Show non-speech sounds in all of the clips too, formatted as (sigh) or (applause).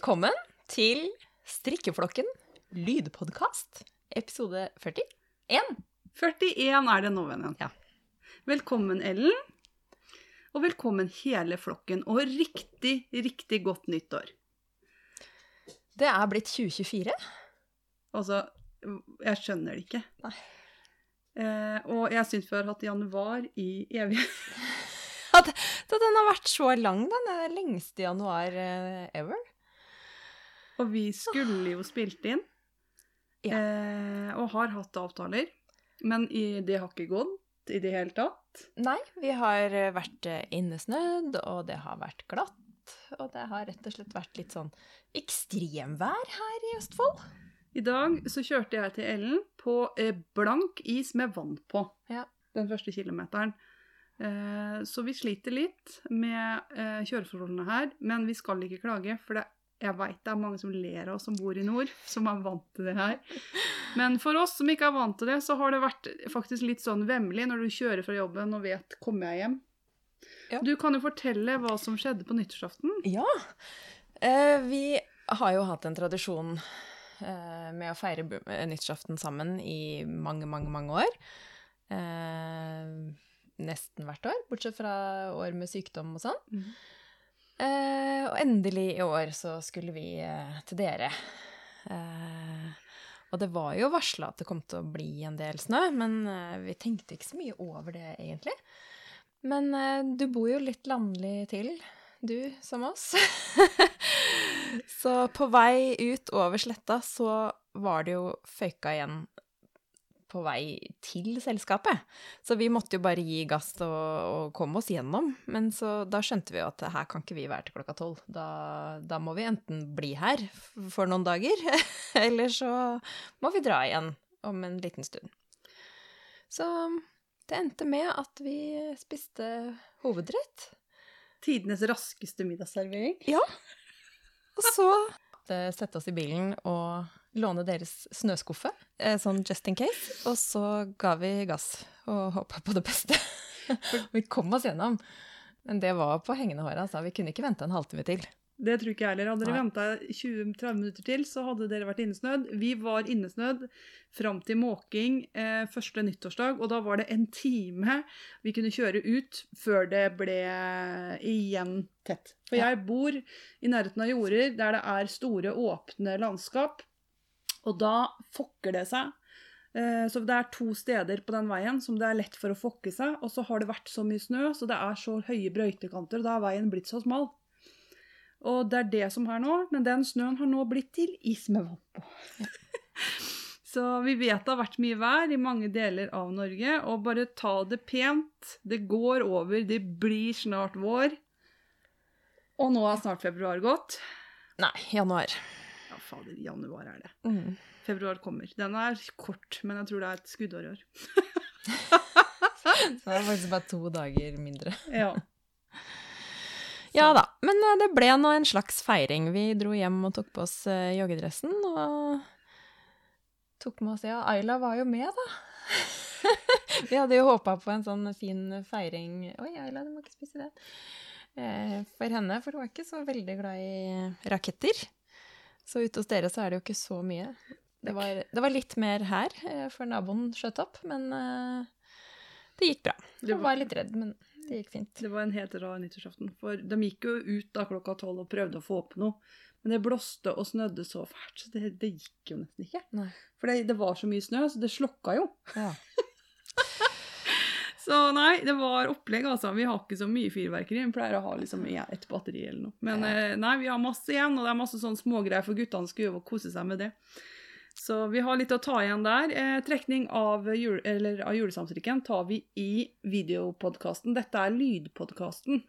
Velkommen til Strikkeflokken lydpodkast, episode 41. 41 er det nå, vennen. Ja. Velkommen, Ellen. Og velkommen hele flokken, og riktig, riktig godt nyttår. Det er blitt 2024. Altså, jeg skjønner det ikke. Nei. Eh, og jeg syns vi har hatt januar i evighet. (laughs) At, den har vært så lang, den. Lengste januar eh, ever. Og vi skulle jo spilt inn, Ja. eh, og har hatt avtaler. Men i, det har ikke gått i det hele tatt. Nei, vi har vært eh, innesnødd, og det har vært glatt. Og det har rett og slett vært litt sånn ekstremvær her i Østfold. I dag så kjørte jeg til Ellen på eh, blank is med vann på. Ja. Den første kilometeren. Eh, så vi sliter litt med eh, kjøreforholdene her, men vi skal ikke klage, for det, jeg veit det er mange som ler av oss som bor i nord, som er vant til det her. Men for oss som ikke er vant til det, så har det vært faktisk litt sånn vemmelig når du kjører fra jobben og vet 'kommer jeg hjem'? Ja. Du kan jo fortelle hva som skjedde på nyttårsaften. Ja. Eh, vi har jo hatt en tradisjon eh, med å feire eh, nyttårsaften sammen i mange, mange, mange år. Eh, nesten hvert år, bortsett fra år med sykdom og sånn. Mhm. Eh, og endelig i år så skulle vi eh, til dere. Eh, og det var jo varsla at det kom til å bli en del snø, men eh, vi tenkte ikke så mye over det, egentlig. Men eh, du bor jo litt landlig til, du som oss. (laughs) så på vei ut over sletta så var det jo føyka igjen på vei til selskapet. Så vi måtte jo bare gi gass og, og komme oss gjennom. Men så da skjønte vi jo at her kan ikke vi være til klokka tolv. Da, da må vi enten bli her for noen dager, (laughs) eller så må vi dra igjen om en liten stund. Så det endte med at vi spiste hovedrett. Tidenes raskeste middagsservering. Ja. Og så sette oss i bilen og låne deres snøskuffe, eh, sånn just in case. Og så ga vi gass og håpa på det beste. (laughs) vi kom oss gjennom. Men det var på hengende håret, altså. Vi kunne ikke vente en halvtime til. Det tror ikke jeg heller. Hadde dere venta 20-30 minutter til, så hadde dere vært innesnødd. Vi var innesnødd fram til måking eh, første nyttårsdag, og da var det en time vi kunne kjøre ut før det ble igjen tett. For jeg bor i nærheten av jorder der det er store, åpne landskap, og da fokker det seg. Eh, Så det er to steder på den veien som det er lett for å fokke seg, og så har det vært så mye snø, så det er så høye brøytekanter, og da er veien blitt så smal. Og det er det som er nå, men den snøen har nå blitt til is med vann på. (laughs) Så vi vet det har vært mye vær i mange deler av Norge, og bare ta det pent. Det går over, det blir snart vår. Og nå er snart februar gått. Nei, januar. Fader, januar er det. Mm. Februar kommer. Den er kort, men jeg tror det er et skuddår i år. (laughs) Så det er faktisk bare to dager mindre. (laughs) Ja. Ja da. Men eh, det ble nå en slags feiring. Vi dro hjem og tok på oss eh, joggedressen, og tok med oss Ja, Ayla var jo med, da. (laughs) Vi hadde jo håpa på en sånn fin feiring Oi, Ayla, du må ikke spise det. Eh, For henne, for hun er ikke så veldig glad i raketter. Så ute hos dere så er det jo ikke så mye. Det var, det var litt mer her, før for naboen skjøt opp, men eh, det gikk bra. Jeg var- var litt redd, men det gikk fint. Det var en helt rar nyttårsaften. For de gikk jo ut da klokka tolv og prøvde å få opp noe. Men det blåste og snødde så fælt, så det, det gikk jo nesten ikke. Nei. For det, det var så mye snø, så det slokka jo. Ja. (laughs) Så nei, det var opplegg, altså. Vi har ikke så mye fyrverkeri. Vi pleier å ha liksom et batteri eller noe. Men Ja. eh, nei, vi har masse igjen, og det er masse sånn smågreier for guttene skal øve og kose seg med det. Så vi har litt å ta igjen der. Eh, trekning av, jul, av julesamstrikken tar vi i videopodkasten. Dette er lydpodkasten.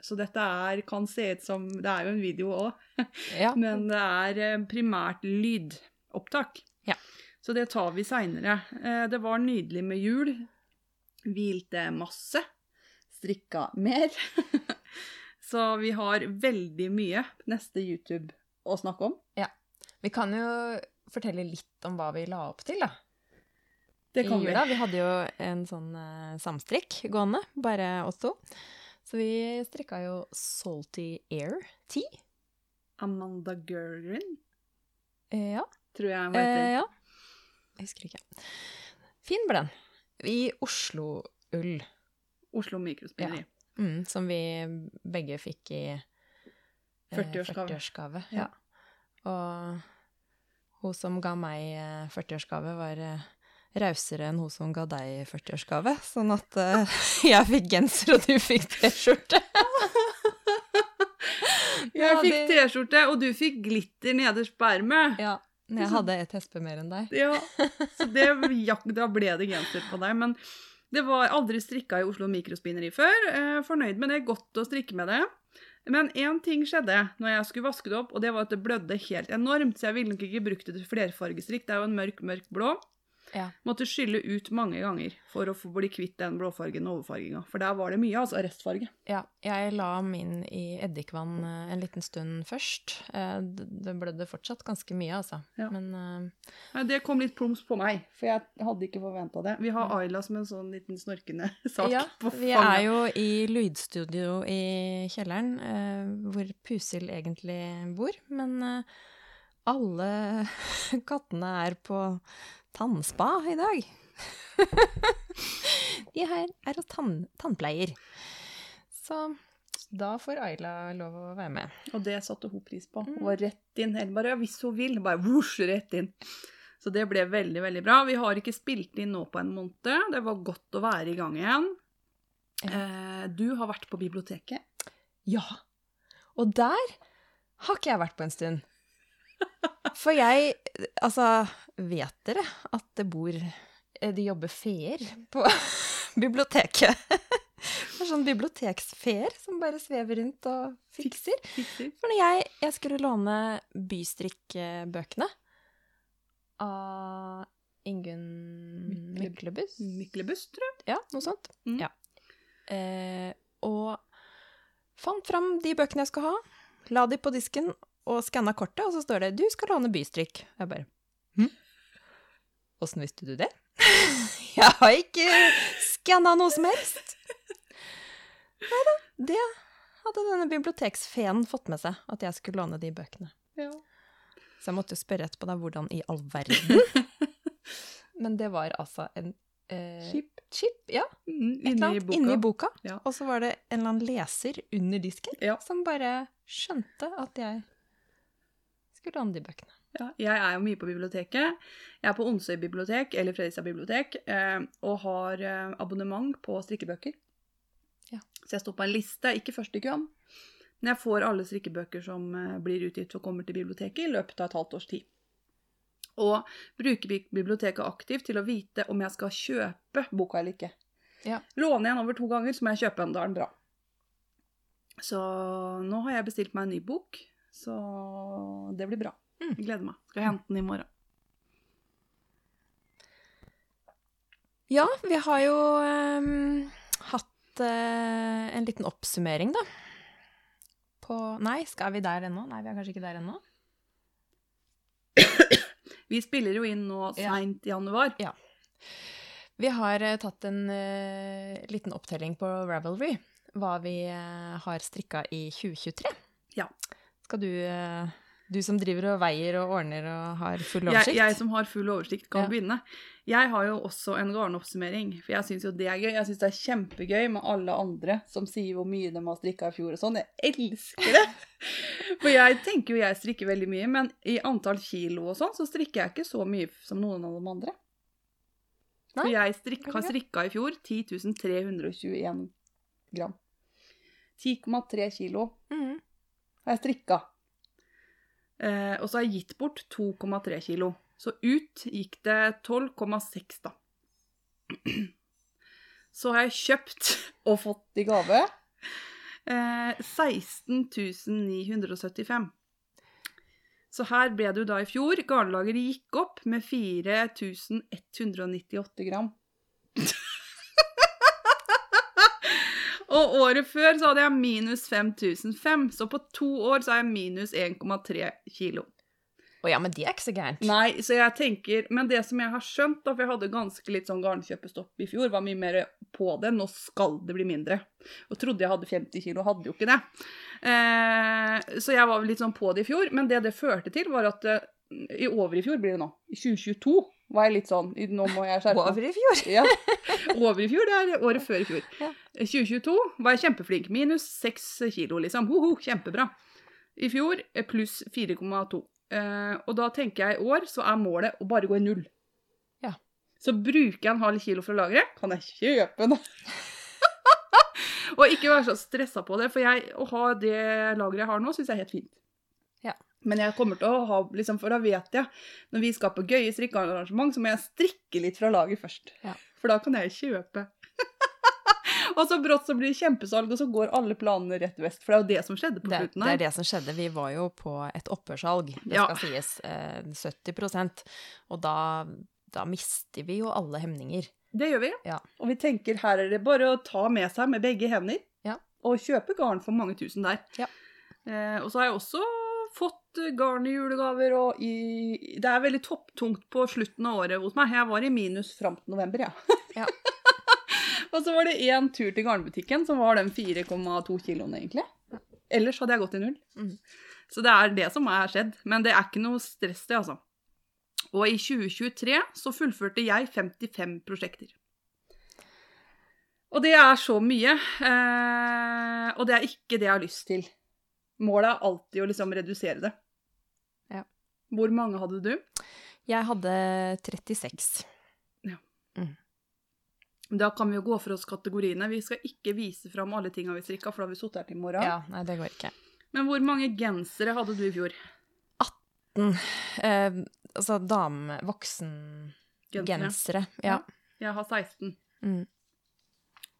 Så dette er, kan se ut som Det er jo en video òg, (laughs) ja. men det er eh, primært lydopptak. Ja. Så det tar vi seinere. Eh, det var nydelig med jul. Hvilte masse. Strikka mer. (laughs) Så vi har veldig mye neste YouTube å snakke om. Ja. Vi kan jo fortelle litt om hva vi la opp til, da. Det kan vi. Vi hadde jo en sånn eh, samstrikk gående, bare oss to. Så vi strikka jo Salty Air Tea. Amanda Gergrin, Eh, ja. tror jeg hun Eh, heter. ja. Jeg husker ikke. Fin ble den. I Oslo Ull, Oslo Mikrospilleri. mm, som vi begge fikk i eh, 40-årsgave. 40-årsgave. Ja. Ja. Og hun som ga meg eh, 40-årsgave, var eh, rausere enn hun som ga deg 40-årsgave. Sånn at eh, (laughs) jeg fikk genser, og du fikk T-skjorte. (laughs) Jeg fikk T-skjorte, og du fikk glitter nederst på ermet. Ja, men jeg hadde et hespe mer enn deg. Ja, så det, (laughs) ja, da ble det genser på deg. Men det var aldri strikka i Oslo Mikrospinneri før. Eh, fornøyd med det. Godt å strikke med det. Men én ting skjedde når jeg skulle vaske det opp, og det var at det blødde helt enormt. Så jeg ville nok ikke brukt det til flerfargestrikk. Det er jo en mørk, mørk blå. Ja. Måtte skylle ut mange ganger for å få bli kvitt den blåfargen og overfarginga. For der var det mye, altså restfarge. Ja, jeg la min i eddikvann eh, en liten stund først. Eh, Det blødde fortsatt ganske mye, altså. Ja. Men uh... Nei, Det kom litt plums på meg, for jeg hadde ikke forventa det. Vi har Ayla som en sånn liten snorkende (laughs) sak ja, på vi er jo i lydstudio i kjelleren, uh, hvor Pusil egentlig bor. Men uh, alle (laughs) kattene er på tannspa i dag. (laughs) De her er hos tann, tannpleier. Så da får Ayla lov å være med. Og det satte hun pris på. Mm. Hun var rett inn. Eller bare, ja, hvis hun vil, bare vosj, rett inn. Så det ble veldig, veldig bra. Vi har ikke spilt inn nå på en måned. Det var godt å være i gang igjen. Eh, du har vært på biblioteket. Ja. Og der har ikke jeg vært på en stund. For jeg Altså, vet dere at det bor eh, De jobber feer på (laughs) biblioteket? Det er sånn biblioteksfeer som bare svever rundt og fikser. For når jeg, jeg skulle låne bystrikkbøkene av Ingunn Mykle- Myklebust Myklebust, tror jeg. Ja, noe sånt. Mm. Ja. Eh, og fant fram de bøkene jeg skulle ha, la de på disken og skanna kortet, og så står det 'Du skal låne bystrikk'. Jeg bare hm? Åssen visste du det? (laughs) jeg har ikke skanna noe som helst. Nei da, det hadde denne biblioteksfeen fått med seg, at jeg skulle låne de bøkene. Ja. Så jeg måtte jo spørre etterpå da, hvordan i all verden? (laughs) Men det var altså en eh, Chip. chip, ja, Mm, eller annet inni boka. Ja. Og så var det en eller annen leser under disken Ja. som bare skjønte at jeg skulle låne de bøkene. Ja, jeg er jo mye på biblioteket. Jeg er på Onsøy bibliotek, eller Fredrikstad bibliotek, eh, og har eh, abonnement på strikkebøker. Ja. Så jeg står på en liste, ikke først i køen, men jeg får alle strikkebøker som eh, blir utgitt og kommer til biblioteket i løpet av et halvt års tid. Og bruker biblioteket aktivt til å vite om jeg skal kjøpe boka eller ikke. Ja. Låner jeg den over to ganger, så må jeg kjøpe den. Da er den bra. Så nå har jeg bestilt meg en ny bok, så det blir bra. Mm. Jeg gleder meg. Skal hente den i morgen. Ja, vi har jo um, hatt uh, en liten oppsummering, da. På Nei, skal vi der ennå? Nei, vi er kanskje ikke der ennå. Vi spiller jo inn nå seint i januar. Ja. Vi har uh, tatt en uh, liten opptelling på Ravelry. Hva vi uh, har strikka i 2023. Ja. Skal du, eh, du som driver og veier og ordner og har full oversikt? jeg som har full oversikt, kan Ja. begynne. Jeg har jo også en garnoppsummering, for jeg syns jo det er gøy. Jeg syns det er kjempegøy med alle andre som sier hvor mye de har strikka i fjor og sånn. Jeg elsker det! (laughs) For jeg tenker jo jeg strikker veldig mye, men i antall kilo og sånn, så strikker jeg ikke så mye som noen av de andre. For jeg strikk, har strikka i fjor 10.321 gram. 10,3 kilo Mhm. Har jeg strikka. Eh, og så har jeg gitt bort 2,3 kilo. Så ut gikk det 12,6, da. (clears throat) Så har jeg kjøpt (laughs) og fått i gave eh, 16.975. Så her ble det jo da i fjor. Garnlageret gikk opp med 4198 gram. Og året før så hadde jeg minus 5005, så på to år så er jeg minus 1,3 kilo. Å ja, men det er ikke så gærent. Nei, så jeg tenker Men det som jeg har skjønt, da, for jeg hadde ganske litt sånn garnkjøpestopp i fjor, var mye mer på det. Nå skal det bli mindre. Og trodde jeg hadde 50 kilo, hadde jo ikke det. Eh, så jeg var litt sånn på det i fjor. Men det det førte til, var at eh, i over i fjor blir det nå. I 2022 var jeg litt sånn Nå må jeg skjerpe meg. Over i fjor. Ja. (laughs) Over i fjor, det er året før i fjor. Ja. 2022 var jeg kjempeflink. Minus 6 kilo, liksom. Hoho, kjempebra. I fjor eh, pluss 4,2. Eh, og da tenker jeg i år så er målet å bare gå i null. Ja. Så bruker jeg en halv kilo fra lageret, kan jeg kjøpe den. (laughs) og ikke være så stressa på det, for jeg, å ha det lageret jeg har nå, syns jeg er helt fint. Ja. Men jeg kommer til å ha, liksom, for da vet jeg, når vi skal på gøye strikkearrangement, så må jeg strikke litt fra laget først. Ja. For da kan jeg kjøpe. (laughs) og så brått så blir det kjempesalg, og så går alle planene rett vest. For det er jo det som skjedde på slutten her. det er det som skjedde. Vi var jo på et opphørssalg, det Ja. skal sies. Eh, 70 Og da, da mister vi jo alle hemninger. Det gjør vi. Ja. Og vi tenker her er det bare å ta med seg med begge hender Ja. og kjøpe garn for mange tusen der. Ja. Eh, og så har jeg også eh, garn i julegaver, og i, det er veldig topptungt på slutten av året hos meg. Jeg var i minus fram til november, jeg. Ja. (laughs) og så var det én tur til garnbutikken, som var den 4,2 kiloen, egentlig. Ellers hadde jeg gått i null. Mm. Så det er det som har skjedd. Men det er ikke noe stress, det, altså. Og i 2023 så fullførte jeg 55 prosjekter. Og det er så mye. Eh, og det er ikke det jeg har lyst til. Målet er alltid å liksom redusere det. Ja. Hvor mange hadde du? Jeg hadde 36. Da kan vi jo gå for oss kategoriene. Vi skal ikke vise fram alle tinga vi strikka, for da har vi sittet her til i morgen. Ja, nei, det går ikke. Men hvor mange gensere hadde du i fjor? Eh, altså dame... Voksengensere. Ja. Jeg har 16. Mm.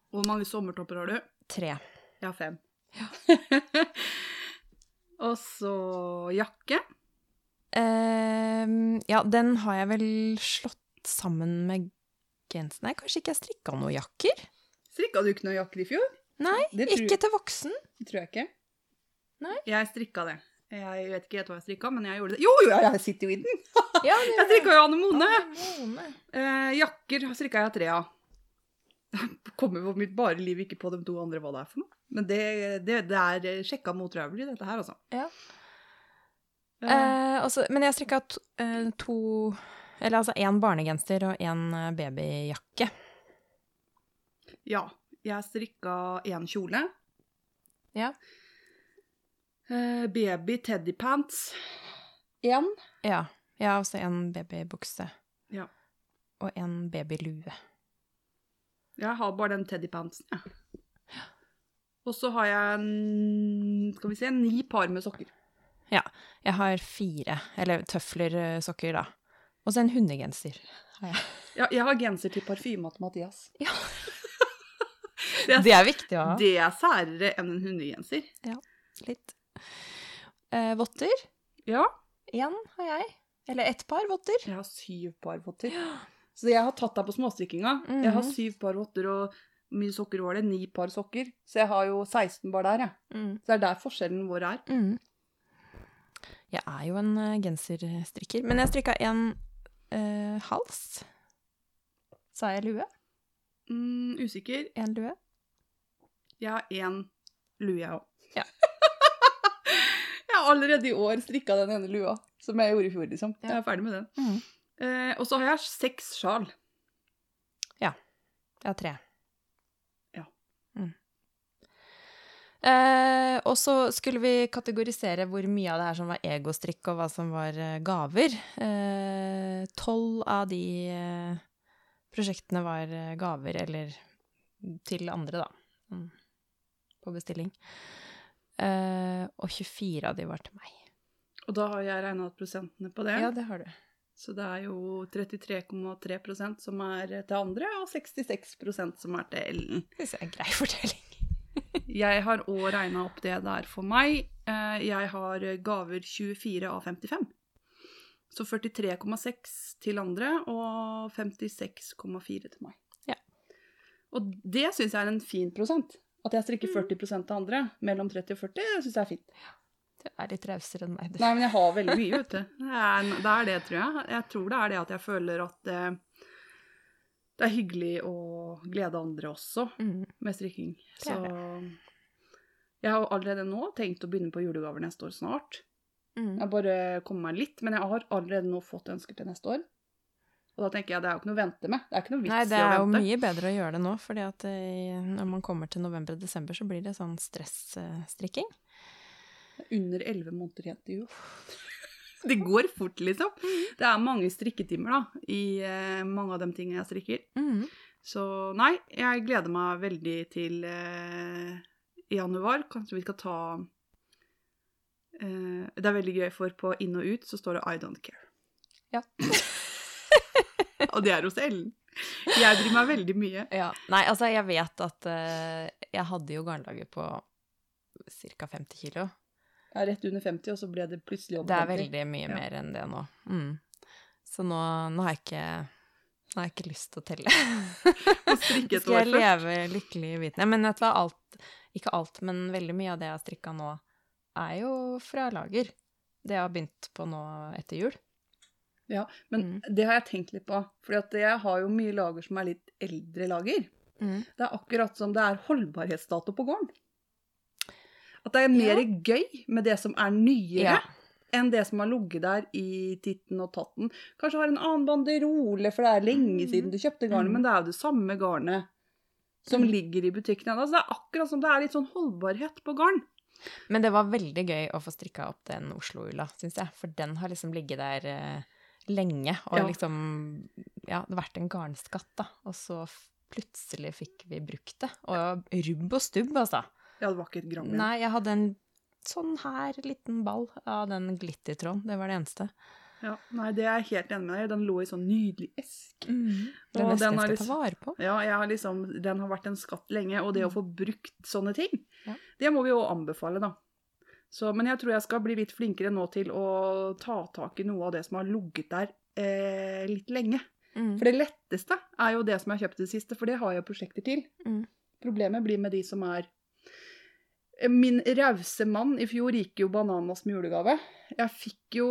Hvor mange sommertopper har du? Tre. Jeg har fem. Ja. (laughs) Og så jakke. Eh, ja, den har jeg vel slått sammen med gensen. Nei, kanskje ikke jeg strikka noen jakker? Strikka du ikke noen jakker i fjor? Nei, tror- ikke til voksen. Det tror jeg ikke. Nei. Jeg strikka det. Jeg vet ikke helt hva jeg strikka, men jeg gjorde det. Jo, jo, jeg sitter jo i den! (laughs) Ja, Jeg strikka jo Anemone. Mone. Eh, jakker strikka jeg tre av. Kommer på mitt bare liv ikke på de to andre hva det er for noe. Men det, det, det er sjekka mot Ravelry, dette her, altså. Ja. Eh, Eh, altså, men jeg strikka to, eh, to Eller altså én barnegenser og én eh, babyjakke. ja. Jeg strikka én kjole. Ja. Eh, baby teddypants. Én. Ja. Jeg har også en babybukse. Ja. Og en babylue. Jeg har bare den teddypantsen, jeg. Og så har jeg en, skal vi se, ni par med sokker. Jeg har fire, eller tøflersokker, da. Og så en hundegenser. jeg. (laughs) Ja, jeg har genser til parfyme til Mathias. Ja. (laughs) det, er, Det er viktig å ha. det er særere enn en hundegenser. Ja, Litt. Eh, votter. Ja. Én har jeg. Eller ett par votter. Jeg har syv par votter. Ja. Så jeg har tatt deg på småstrikkinga. Jeg har Mhm. syv par votter, og hvor mye sokker var det? Ni par sokker. Så jeg har jo 16 bar der, jeg. Mm. Så det er der forskjellen vår er. Mm. Jeg er jo en eh, genserstrikker, men jeg strikka en eh, hals. Sa jeg lue? Mm, usikker. En lue? Jeg har én lue, jeg òg. Ja. (laughs) jeg har allerede i år strikka den ene lua, som jeg gjorde i fjor, liksom. Ja. Jeg er ferdig med den. Mm. Eh, og så har jeg seks sjal. Ja. Jeg har tre. Ja. Mm. Eh, og så skulle vi kategorisere hvor mye av det her som var egostrikk, og hva som var gaver. gaver. Eh, Tolv av de eh, prosjektene var eh, gaver, eller til andre, da. Mm. På bestilling. Eh, og 24 av de var til meg. Og da har jeg regna ut prosentene på det. Ja, det har du. Så det er jo 33,3% som er til andre, og 66% som er til Ellen. Det er en grei fortelling. Jeg har òg regna opp det der for meg. Eh, Jeg har gaver 24 av 55. Så 43,6 til andre og 56,4 til meg. Ja. Og det syns jeg er en fin prosent. At jeg strikker Mm. 40% til andre mellom 30 og 40, det syns jeg er fint. Du er litt rausere enn meg, du. Nei, men jeg har veldig mye, vet du. Det er, det tror jeg. Jeg tror det er det at jeg føler at det, det er hyggelig å glede andre også Mm. med strikking. Så jeg har allerede nå tenkt å begynne på julegaver neste år snart. Mm. Jeg bare kommet meg litt, men jeg har allerede nå fått ønsker til neste år. Og da tenker jeg det er jo ikke noe å vente med. Det er ikke noe vits Nei, det er jo mye bedre å gjøre det nå, fordi at eh, når man kommer til november-desember, så blir det sånn stressstrikking. Under elleve måneder igjen til jul. (laughs) Det går fort, liksom. Det er mange strikketimer da, i eh, mange av de tingene jeg strikker. Mm. Så nei, jeg gleder meg veldig til eh, januar. Kanskje vi skal ta eh, Det er veldig gøy, for på inn og ut så står det 'I don't care'. Ja. (laughs) og det er hos Ellen. Jeg bryr meg veldig mye. Ja. Nei, altså, jeg vet at uh, jeg hadde jo garnlaget på ca. 50 kilo. Er rett under 50, og så ble det plutselig over Det er 50. veldig mye Ja. mer enn det nå. Mm. Så nå, nå har jeg ikke nå har jeg ikke lyst til å telle. (laughs) Skal jeg leve lykkelig vitende? Men vet du hva, alt, ikke alt, men veldig mye av det jeg har strikka nå, er jo fra lager. Det jeg har begynt på nå etter jul. Ja, men Mm. det har jeg tenkt litt på. For jeg har jo mye lager som er litt eldre lager. Mm. Det er akkurat som det er holdbarhetsdato på gården. At det er mer gøy med det som er nyere, Ja. enn det som har ligget der i titten og tatten. Kanskje har en annen banderole, for det er lenge Mhm. siden du kjøpte garnet, mm. men det er jo det samme garnet som Mhm. ligger i butikken. Altså, det er akkurat som det er litt sånn holdbarhet på garn. Men det var veldig gøy å få strikka opp den Oslo-ulla, syns jeg. For den har liksom ligget der eh, lenge. Og Ja. liksom Ja, det har vært en garnskatt, da. Og så plutselig fikk vi brukt det. Og rubb og stubb, altså. Ja, det var ikke et gram igjen. Nei, jeg hadde en sånn her liten ball av den glittertråden. Det var det eneste. Ja, nei, det er jeg helt enig med deg. Den lå i sånn nydelig esk. Den Og esken den har liksom, ta vare på. Ja, har liksom, den har vært en skatt lenge, og det å få brukt sånne ting, Mm. Ja. det må vi jo anbefale, da. Så, men jeg tror jeg skal bli litt flinkere nå til å ta tak i noe av det som har ligget der eh, litt lenge. Mm. For det letteste er jo det som jeg har kjøpt i det siste, for det har jeg prosjekter til. Mm. Problemet blir med de som er Min rause mann i fjor gikk jo bananas med julegave. Jeg fikk jo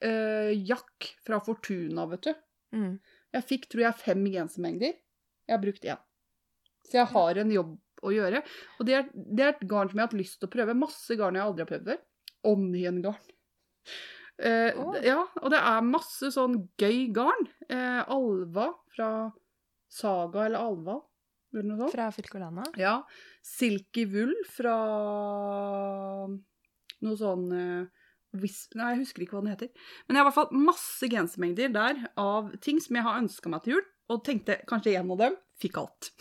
eh, jakk fra Fortuna, vet du. Mm. Jeg fikk, tror jeg, fem gensermengder. Jeg har brukt én. Så jeg har en jobb å gjøre. Og det er, det er et garn som jeg har hatt lyst til å prøve. Masse garn jeg aldri har prøvd før. Onion-garn. Eh, oh. Ja, og det er masse sånn gøy garn. Eh, Alva fra Saga eller Alva, eller noe sånt. Fra Fylkolana? Ja. Silky wool fra noe sånn eh, Nei, jeg husker ikke hva den heter. Men jeg har i hvert fall masse gensermengder der av ting som jeg har ønska meg til jul, og tenkte kanskje en av dem fikk alt.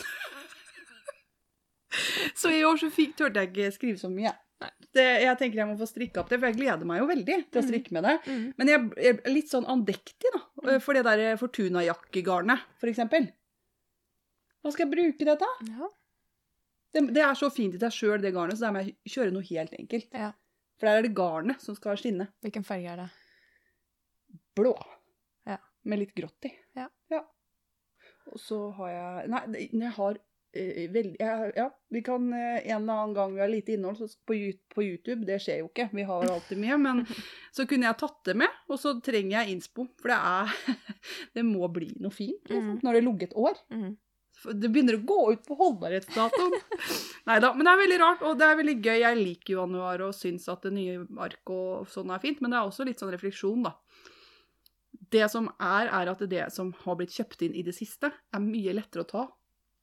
(laughs) så i år så fikk, turte jeg ikke skrive så mye. Det, jeg tenker jeg må få strikka opp det, for jeg gleder meg jo veldig til å strikke med det. Mm. Men jeg er litt sånn andektig, da. For det der Fortuna-jakkegarnet, for eksempel. Hva skal jeg bruke det til? Ja. Det, det er så fint i deg sjøl, det garnet, så der må jeg kjøre noe helt enkelt. Ja. For der er det garnet som skal skinne. Hvilken farge er det? Blå. Ja. Med litt grått i. Ja. Og så har jeg Nei, jeg har eh, veldig jeg, Ja, vi kan eh, en eller annen gang vi har lite innhold så på, på YouTube, det skjer jo ikke, vi har alltid mye, men (laughs) så kunne jeg tatt det med, og så trenger jeg innspo, for det er (laughs) Det må bli noe fint, liksom, mm. når det har ligget et år. Mm. Det begynner å gå ut på holdbarhetsdatoen. (laughs) Nei da, men det er veldig rart, og det er veldig gøy. Jeg liker januar og syns at det nye arket og sånn er fint, men det er også litt sånn refleksjon, da. Det som er, er at det som har blitt kjøpt inn i det siste, er mye lettere å ta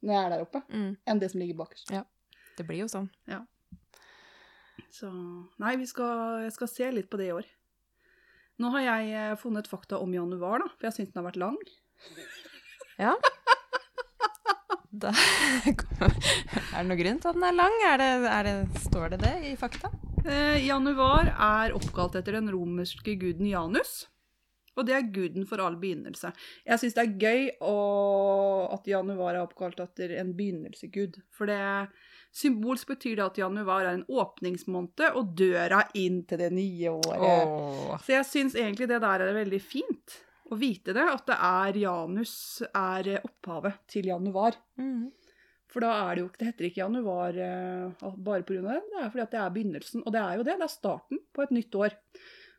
når jeg er der oppe, Mm. enn det som ligger bakerst. Det blir jo sånn. Så nei, vi skal, jeg skal se litt på det i år. Nå har jeg eh, funnet fakta om januar, da, for jeg syns den har vært lang. Ja. Da, (laughs) er det noen grunn til at den er lang? Er det, er det, står det det i fakta? Eh, januar er oppkalt etter den romerske guden Janus. Og det er guden for all begynnelse. Jeg syns det er gøy å, at januar er oppkalt etter en begynnelsegud. For det symbolsk betyr det at januar er en åpningsmåned og døra inn til det nye året. Åh. Så jeg syns egentlig det der er veldig fint. Å vite det, at det er Janus er opphavet til januar. Mm. For da er det jo ikke Det heter ikke januar eh, bare pga. det. Det er fordi at det er begynnelsen. Og det er jo det. Det er starten på et nytt år.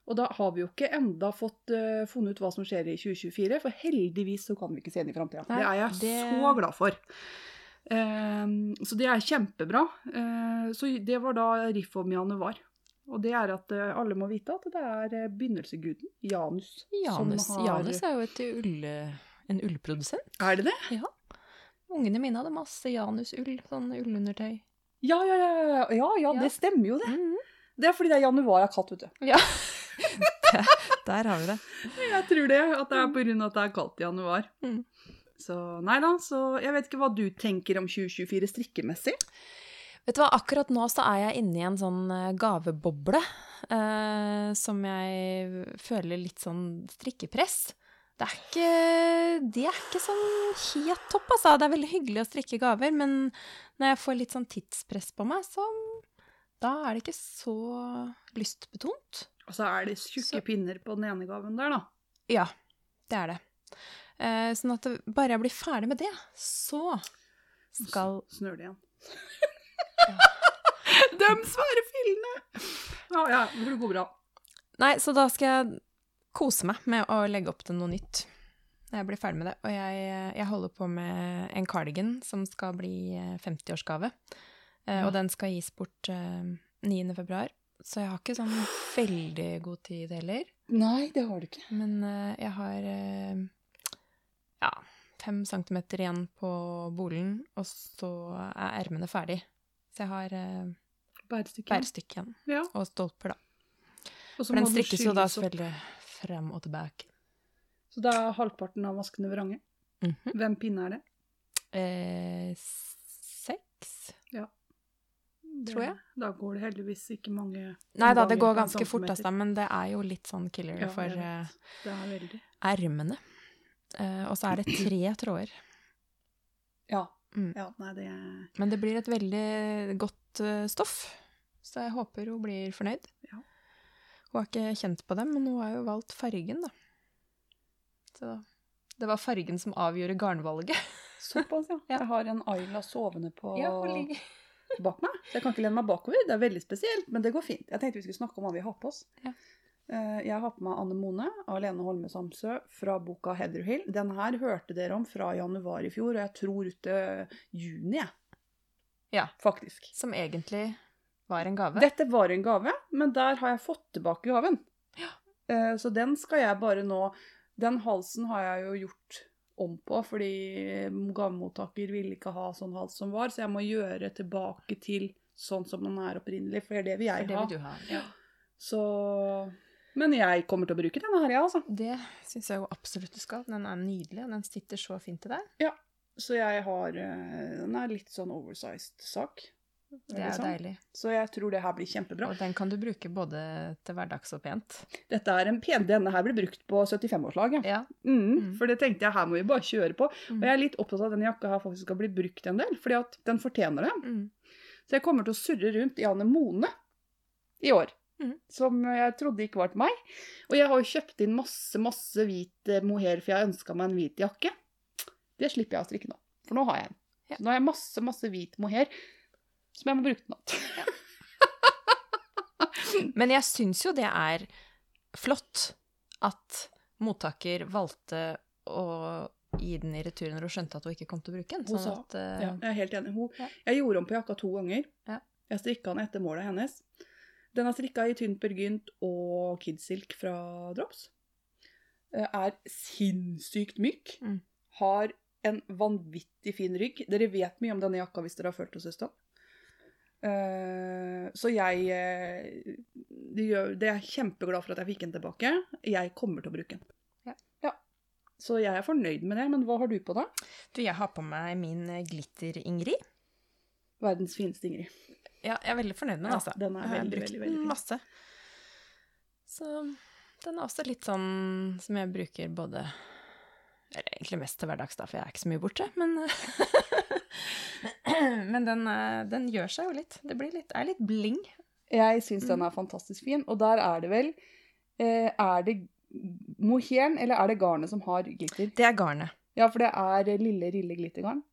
Og da har vi jo ikke enda fått uh, funnet ut hva som skjer i 2024, for heldigvis så kan vi ikke se inn i framtida. Det er jeg det- så glad for. Um, så det er kjempebra. Uh, så det var da riff om januar. Og det er at eh, alle må vite at det er begynnelseguden, begynnelsesguden, Janus, Janus, som har Janus er jo et ull, en ullprodusent. Er det det? Ja. Ungene mine hadde masse Janus-ull, sånn ullundertøy. Ja, ja, ja, ja, ja, ja, Ja. det stemmer jo det. Mhm. Det er fordi det er januar jeg har katt, vet du. Ja. (laughs) Der har vi det. Jeg tror det, at det er på grunn av at det er kaldt i januar. Mm. Så nei da, så jeg vet ikke hva du tenker om 2024 strikkemessig. Vet du hva, akkurat nå så er jeg inne i en sånn eh, gaveboble eh, som jeg føler litt sånn strikkepress. Det er ikke, de er ikke sånn helt topp, altså. Det er veldig hyggelig å strikke gaver, men når jeg får litt sånn tidspress på meg, så da er det ikke så lystbetont. Og så er det tjukke Så- pinner på den ene gaven der, da. Ja, det er det. Eh, sånn at bare jeg blir ferdig med det, så skal Snør det igjen. (laughs) De svære fillene! Ja, ja, det går bra. Nei, så da skal jeg kose meg med å legge opp til noe nytt. Når jeg blir ferdig med det. Og jeg, jeg holder på med en cardigan som skal bli eh, 50-årsgave. Eh, Ja. Og den skal gis bort eh, 9. februar. Så jeg har ikke sånn veldig god tid heller. Nei, det har du ikke. Men eh, jeg har eh, ja, fem centimeter igjen på bolen, og så er ermene ferdig. Så jeg har eh, Bærestykke. bærestykke. Ja. Og stolper, da. Og så For den strikkes jo da selvfølgelig frem og tilbake. Så da er halvparten av maskene vrange. Mhm. Hvem pinne er det? eh, seks? Det- Tror jeg. Da går det heldigvis ikke mange Nei da, det går ganske fort, altså, men det er jo litt sånn killer Ja, for eh, Det er ermene. Eh, og så er det tre tråder. Ja. Mm. ja nei, det Men det blir et veldig godt eh, stoff, så jeg håper hun blir fornøyd. Ja. Hun har ikke kjent på dem, men hun har jo valgt fargen, da. Så det var fargen som avgjorde garnvalget. (laughs) såpass, ja. Ja. Jeg har en Ayla sovende på ja, bak meg. Så jeg kan ikke lene meg bakover. Det er veldig spesielt, men det går fint. Jeg tenkte vi skulle snakke om hva vi har på oss. Ja. Eh, Jeg har på meg Anne Mone av Lene Holme Samsø fra boka Heatherhill. Den her hørte dere om fra januar i fjor, og jeg tror ut til juni, jeg. Ja. Faktisk. Som egentlig var en gave. Dette var en gave, men der har jeg fått tilbake gaven. Ja. Så den skal jeg bare nå Den halsen har jeg jo gjort om på, fordi gavemottaker ville ikke ha sånn hals som var, så jeg må gjøre tilbake til sånn som den er opprinnelig, for det vil jeg For det det ha. vil du ha. Ja. Så Men jeg kommer til å bruke denne her, jeg, altså. Det syns jeg jo absolutt du skal. Den er nydelig, og den sitter så fint til deg. Ja. Så jeg har eh, Den er litt sånn oversized sak. Det er liksom. deilig. Så jeg tror det her blir kjempebra. Og den kan du bruke både til hverdags og pent. Dette er en pen Denne her blir brukt på 75-årslaget. Ja. Mm, Mm. For det tenkte jeg, her må vi bare kjøre på. Mm. Og jeg er litt opptatt av at denne jakka her faktisk skal bli brukt en del, fordi at den fortjener det. Mm. Så jeg kommer til å surre rundt i anemone i år. Mm. Som jeg trodde ikke var til meg. Og jeg har jo kjøpt inn masse, masse hvit eh, mohair, for jeg ønska meg en hvit jakke. Det slipper jeg å strikke nå, for nå har jeg en. Så nå har jeg masse, masse hvit mohair som jeg må bruke til noe. (laughs) Men jeg syns jo det er flott at mottaker valgte å gi den i returen når hun skjønte at hun ikke kom til å bruke den. Sånn sa- at, uh... Ja, jeg er helt enig. Hun. Jeg gjorde om på jakka to ganger. Ja. Jeg strikka den etter målet hennes. Den er strikka i tynt burgynt og kidsilk fra Drops. Eh, Er sinnssykt myk. Mm. Har en vanvittig fin rygg. Dere vet mye om denne jakka hvis dere har følt oss en stund. Eh, så jeg eh, det, gjør, det er kjempeglad for at jeg fikk den tilbake. Jeg kommer til å bruke den. Ja. ja. Så jeg er fornøyd med det. Men hva har du på da? Du, jeg har på meg min glitter-Ingrid. Verdens fineste Ingrid. Ja, jeg er veldig fornøyd med den, Ja, altså. den er veldig, veldig, veldig fin. Masse. Så den er også litt sånn som jeg bruker både Eller egentlig mest til hverdags, da, for jeg er ikke så mye borte, men (laughs) Men den, eh, den gjør seg jo litt. Det blir litt, er litt bling. Jeg syns Mm. den er fantastisk fin, og der er det vel eh, Er det mohairen, eller er det garnet som har glitter? Det er garnet. Ja, for det er lille, rille glittergarn.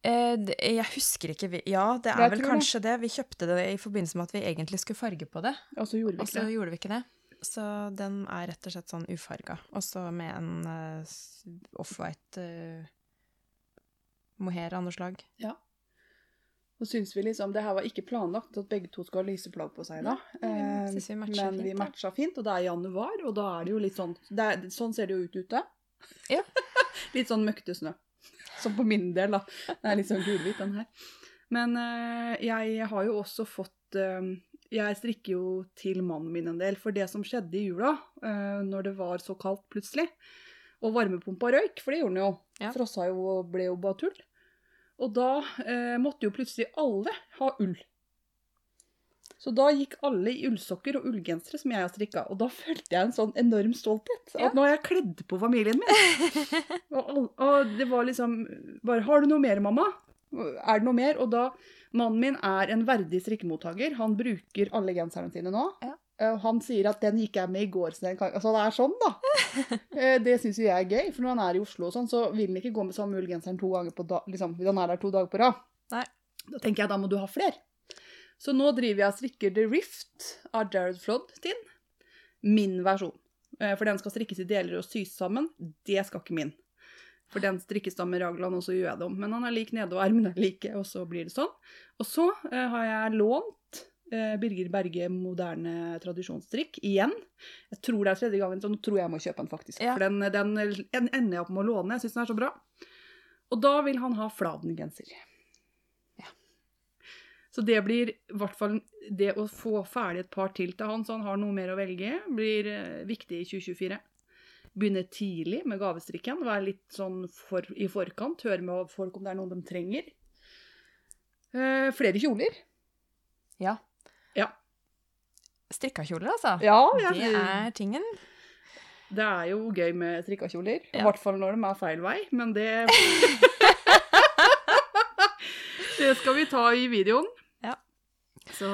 Eh, jeg husker ikke Ja, det er Jeg vel det. kanskje det. Vi kjøpte det i forbindelse med at vi egentlig skulle farge på det, Og så gjorde vi ikke det. gjorde vi ikke det. Så den er rett og slett sånn ufarga. Og så med en uh, offwhite uh, mohair av noe slag. Så syns vi liksom Det her var ikke planlagt at begge to skal ha lyse plagg på seg da. Ja, vi men fint, vi da. matcha fint, og det er januar, og da er det jo litt sånn er, Sånn ser det jo ut ute. Ja. (laughs) litt sånn møkte snø. (laughs) Som på min del, da. Det er litt sånn gulhvit, den her. Men eh, jeg har jo også fått eh, Jeg strikker jo til mannen min en del, for det som skjedde i jula, eh, når det var så kaldt plutselig, og varmepumpa røyk, for det gjorde den jo. Ja. Frossa jo og ble jo bare tull. Og da måtte jo plutselig alle ha ull. Så da gikk alle i ullsokker og ullgensere som jeg har strikka, og da (laughs) følte jeg en sånn enorm stolthet. Ja. At nå har jeg kledd på familien min. (laughs) og, og det var liksom bare 'Har du noe mer, mamma?' Er det noe mer? Og da Mannen min er en verdig strikkemottaker. Han bruker alle genserne sine nå. Ja. Eh, Han sier at 'den gikk jeg med i går', så Altså det er sånn, da. (laughs) Eh, det syns jo jeg er gøy, for når han er i Oslo og sånn, så vil han ikke gå med samme ullgenseren to ganger på da, liksom, han er der to dager på rad. Da tenker jeg da må du ha flere. Så nå driver jeg og strikker The Rift av Jared Flood sin. Min versjon. Eh, For den skal strikkes i deler og sys sammen. Det skal ikke min. For den strikkes da med raglan, og så gjør jeg det om. Men han er lik nede, og armene er like, og så blir det sånn. Og så eh, har jeg lånt eh, Birger Berge moderne tradisjonsstrikk igjen. Jeg tror det er tredje gangen, så nå tror jeg jeg må kjøpe den, faktisk. Ja. For den, den, ender jeg opp med å låne. Jeg syns den er så bra. Og da vil han ha Fladen-genser. Ja. Så det blir i hvert fall det å få ferdig et par til til han, så han har noe mer å velge, blir eh, viktig i 2024. Begynne tidlig med gavestrikken, være litt sånn for, i forkant, høre med folk om det er noe de trenger. Eh, flere kjoler. Ja. Ja. Strikkakjoler, altså. Ja, Det er tingen. Det er jo gøy med strikkakjoler. I Ja. hvert fall når de er feil vei, men det (laughs) (laughs) Det skal vi ta i videoen. Så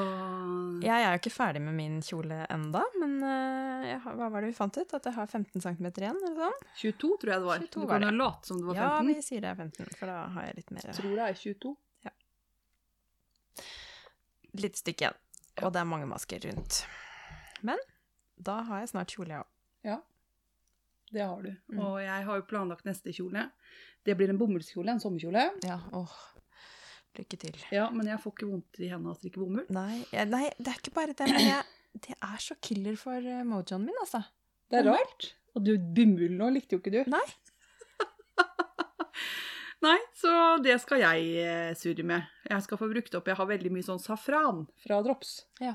Jeg er jo ikke ferdig med min kjole enda, men eh, jeg hva var det vi fant ut? At jeg har 15 cm igjen, eller sånn? 22 tror jeg det var. 22 du kan jo late som det var 15. Ja, vi sier det er 15, for da har jeg litt mer Jeg tror det er 22. Ja. Litt stykke igjen. Og det er mange masker rundt. Men da har jeg snart kjole, jeg òg. Ja, det har du. Mm. Og jeg har jo planlagt neste kjole. Det blir en bomullskjole, en sommerkjole. Ja, åh. Lykke til. Ja, men jeg får ikke vondt i hendene av å strikke bomull. Nei, jeg, nei, det er ikke bare det, men jeg, det er så killer for uh, mojoen min, altså. Det er Bomull? rart. Og du, bomull nå likte jo ikke du. Nei. (laughs) Nei, så det skal jeg eh, surre med. Jeg skal få brukt opp Jeg har veldig mye sånn safran fra Drops. Ja.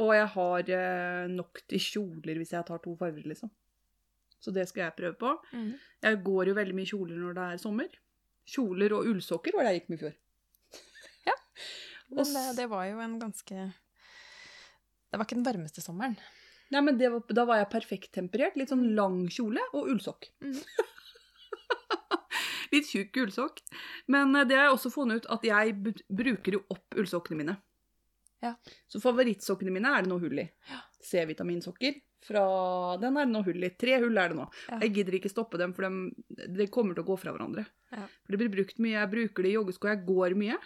Og jeg har eh, nok til kjoler hvis jeg tar to farger, liksom. Så det skal jeg prøve på. Mm. Jeg går jo veldig mye kjoler når det er sommer. Kjoler og ullsokker var det jeg gikk med i fjor. (laughs) Men det, det var jo en ganske Det var ikke den varmeste sommeren. Nei, men det var, Da var jeg perfekt temperert. Litt sånn lang kjole og ullsokk. Mm. (laughs) Litt tjukk ullsokk. Men eh, det har jeg også funnet ut at jeg bruker jo opp ullsokkene mine. Ja. Så favorittsokkene mine er det noe hull i. Ja. C-vitaminsokker. Fra den er det noe hull i. Tre hull er det nå. Ja. Jeg gidder ikke stoppe dem, for de, de kommer til å gå fra hverandre. Ja. For det blir brukt mye. Jeg bruker det i joggesko. Jeg går mye.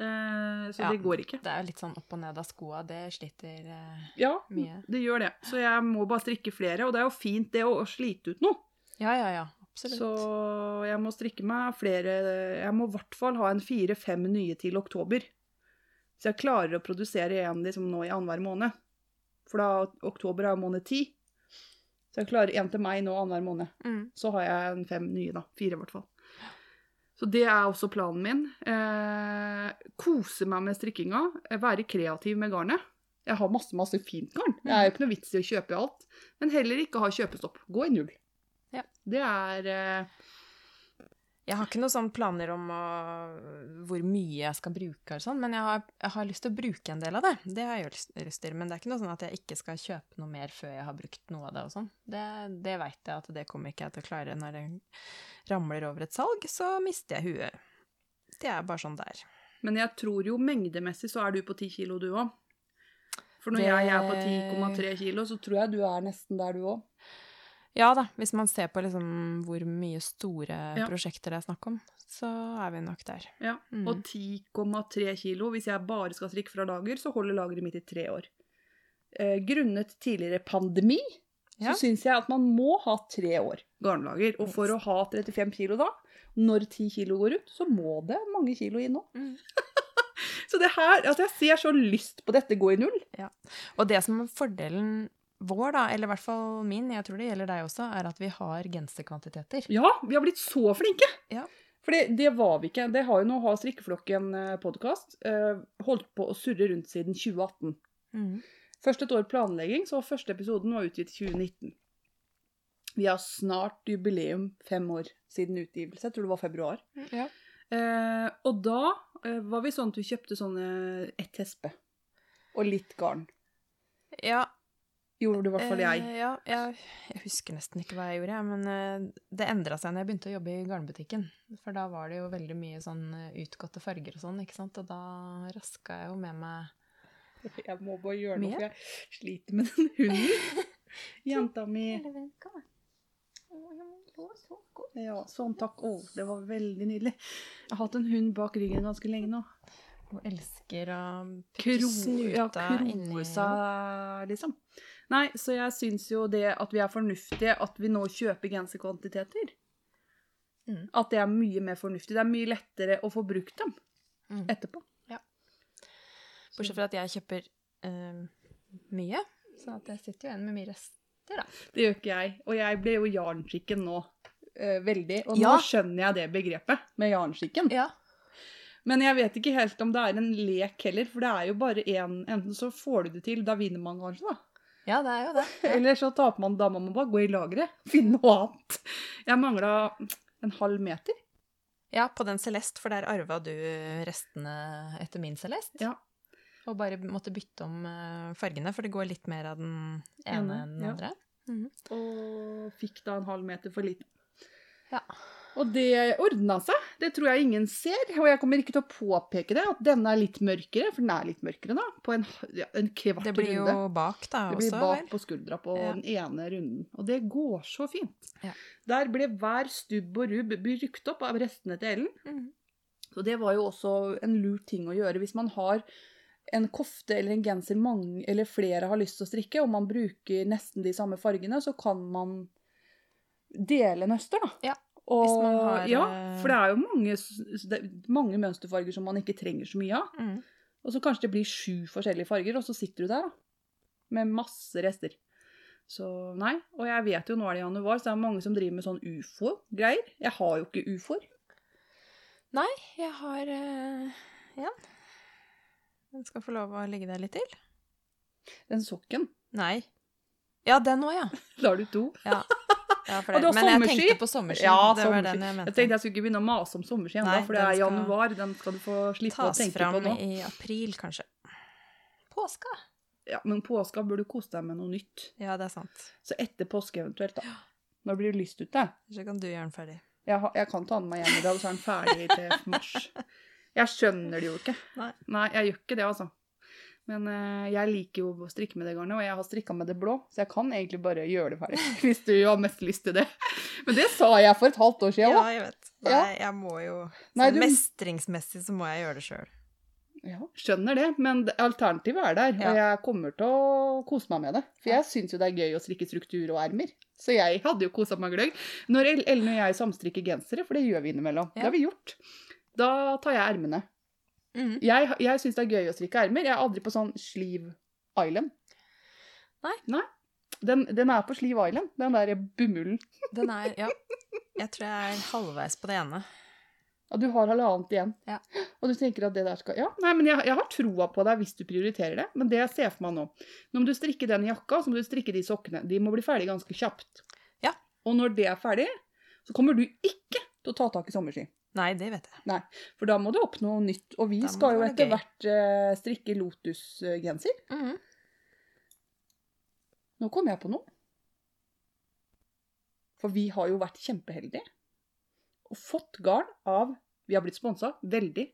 Eh, så Ja. det går ikke. Det er jo litt sånn opp og ned av skoa. Det sliter eh, Ja, mye. det gjør det. Så jeg må bare strikke flere, og det er jo fint det å, slite ut noe. Ja, ja, ja. Absolutt. Så jeg må strikke meg flere Jeg må i hvert fall ha en fire-fem nye til oktober. Så jeg klarer å produsere én liksom nå i annenhver måned. For da oktober er måned ti. Så jeg klarer en til meg nå annenhver måned. Mm. Så har jeg en fem nye, da. Fire, i hvert fall. Så det er også planen min. Eh, kose meg med strikkinga. eh, Være kreativ med garnet. Jeg har masse, masse fint garn. Det er jo ikke noe vits i å kjøpe alt. Men heller ikke ha kjøpestopp. Gå i null. Ja. Det er eh, Jeg har ikke noen sånne planer om å, hvor mye jeg skal bruke, og sånn, men jeg har, jeg har lyst til å bruke en del av det. Det har jeg lyst, lyst til. Men det er ikke noe sånn at jeg ikke skal kjøpe noe mer før jeg har brukt noe av det. og sånn. Det, det veit jeg at det kommer ikke jeg til å klare. Når det ramler over et salg, så mister jeg huet. Det er bare sånn det er. Men jeg tror jo mengdemessig så er du på 10 kilo, du òg. For når Det- jeg er på 10,3 kilo, så tror jeg du er nesten der, du òg. Ja da, hvis man ser på liksom hvor mye store Ja. prosjekter det er snakk om, så er vi nok der. Ja. Mm. Og 10,3 kilo. Hvis jeg bare skal strikke fra lager, så holder lageret mitt i tre år. Eh, grunnet tidligere pandemi, Ja. så syns jeg at man må ha tre år garnlager. Og for å ha 35 kilo da, når 10 kilo går ut, så må det mange kilo inn. Mm. (laughs) Så det her, altså jeg ser så lyst på dette gå i null. Og det som er fordelen vår, da, eller i hvert fall min, jeg tror det gjelder deg også, er at vi har genserkvantiteter. Ja, vi har blitt så flinke! Ja. For det, var vi ikke. Det har jo nå Har strikkeflokken podkast holdt på å surre rundt siden 2018. Mm. Først et år planlegging, så første episoden var utgitt i 2019. Vi har snart jubileum fem år siden utgivelse. Jeg tror det var februar. Ja. Eh, og da eh, var vi sånn at vi kjøpte sånne ett hespe. Og litt garn. ja, Gjorde i hvert fall jeg. Eh, ja, jeg, jeg husker nesten ikke hva jeg gjorde, men eh, det endra seg når jeg begynte å jobbe i garnbutikken. For da var det jo veldig mye sånn eh, utgåtte farger og sånn, ikke sant. Og da raska jeg jo med meg (laughs) Jeg må bare gjøre noe, for jeg sliter med den hunden. (laughs) Jenta mi. Ja, sånn takk. Å, det var veldig nydelig. Jeg har hatt en hund bak ryggen ganske lenge nå. Hun elsker å putte ja, snuta inni kroe seg, liksom. Nei, så jeg syns jo det at vi er fornuftige, at vi nå kjøper genserkvantiteter Mm. At det er mye mer fornuftig. Det er mye lettere å få brukt dem Mm. etterpå. Bortsett fra at jeg kjøper øh, mye, så at jeg sitter jo igjen med mye rester, da. Det gjør ikke jeg. Og jeg ble jo jarnskikken nå. Øh, veldig. Og Ja. nå skjønner jeg det begrepet med jarnskikken. Ja. Men jeg vet ikke helt om det er en lek heller, for det er jo bare én Enten så får du det til, da vinner man kanskje, da. Ja, det er jo det. Ja. Eller så taper man, da må man bare gå i lageret. Finne noe annet. Jeg mangla en halv meter. ja, på den Celeste, for der arva du restene etter min Celeste. Ja. Og bare måtte bytte om eh, fargene, for det går litt mer av den ene enn den ja. andre. Mhm. Og fikk da en halv meter for liten. Ja. Og det ordna seg. Det tror jeg ingen ser. Og jeg kommer ikke til å påpeke det, at denne er litt mørkere, for den er litt mørkere da, på en, ja, en kvart Det blir jo bak, da, Det blir også, bak vel? på skuldra på Ja. den ene runden. Og det går så fint. Ja. Der ble hver stubb og rubb brukt opp av restene til Ellen. Mm. Så det var jo også en lur ting å gjøre hvis man har en kofte eller en genser mange eller flere har lyst til å strikke, og man bruker nesten de samme fargene, så kan man dele nøster, da. Ja, Og, hvis man har, ja, eh, for det er jo mange, er mange mønsterfarger som man ikke trenger så mye av. Mm. Og så kanskje det blir sju forskjellige farger, og så sitter du der da, med masse rester. Så nei, og jeg vet jo nå er det januar, så det er mange som driver med sånn ufo-greier. Jeg har jo ikke ufoer. Nei, jeg har eh, en. Den skal få lov å ligge der litt til. Den sokken, Nei. Ja, den òg, ja. (laughs) da har du to. ja. (laughs) ja for Og det. var Men jeg tenkte på sommerski. Ja, det var sommerski. den jeg Jeg tenkte jeg skulle ikke begynne å mase om sommerski ennå, for det er januar. Den skal du få slippe å tenke på nå. i april, kanskje. Påska. Ja, men påska bør du kose deg med noe nytt. Ja, det er sant. Så etter påske eventuelt, da. (gasps) Når blir det lyst ute? Så kan du gjøre den ferdig. Jeg, har, jeg kan ta den med hjem i dag, så er den ferdig til mars. (laughs) Jeg skjønner det jo ikke. Nei. jeg gjør ikke det, altså. Men eh, jeg liker jo å strikke med det garnet, og jeg har strikka med det blå, så jeg kan egentlig bare gjøre det ferdig. (laughs) Hvis du har mest lyst til det. Men det sa jeg for et halvt år siden Ja, jeg vet. Nei, Ja. jeg må jo Nei, sånn du- Mestringsmessig så må jeg gjøre det sjøl. Ja, skjønner det, men alternativet er der, og jeg kommer til å kose meg med det. For jeg syns jo det er gøy å strikke struktur og ermer. Så jeg hadde jo kosa meg gløgg. Når El- Ellen og jeg samstrikker gensere, for det gjør vi innimellom, det har vi gjort, da tar jeg ermene. Mhm. Jeg, jeg syns det er gøy å strikke ermer. Jeg er aldri på sånn Sleeve Island. Nei. Den, den er på Sleeve Island, den der bumullen. (laughs) Den er Ja. Jeg tror jeg er halvveis på det ene. Og du har halvannet igjen. Ja. Og du tenker at det der skal Ja, nei, men jeg, jeg har troa på deg hvis du prioriterer det. Men det jeg ser for meg nå Nå må du strikke den jakka, så må du strikke de sokkene. De må bli ferdig ganske kjapt. Ja. Og når det er ferdig, så kommer du ikke til å ta tak i sommerski. Nei, det vet jeg. For da må du opp noe nytt. Og vi Da skal jo etter gøy. hvert eh, strikke lotusgenser. Mm -hmm. Nå kom jeg på noe. For vi har jo vært kjempeheldige og fått garn av Vi har blitt sponsa veldig.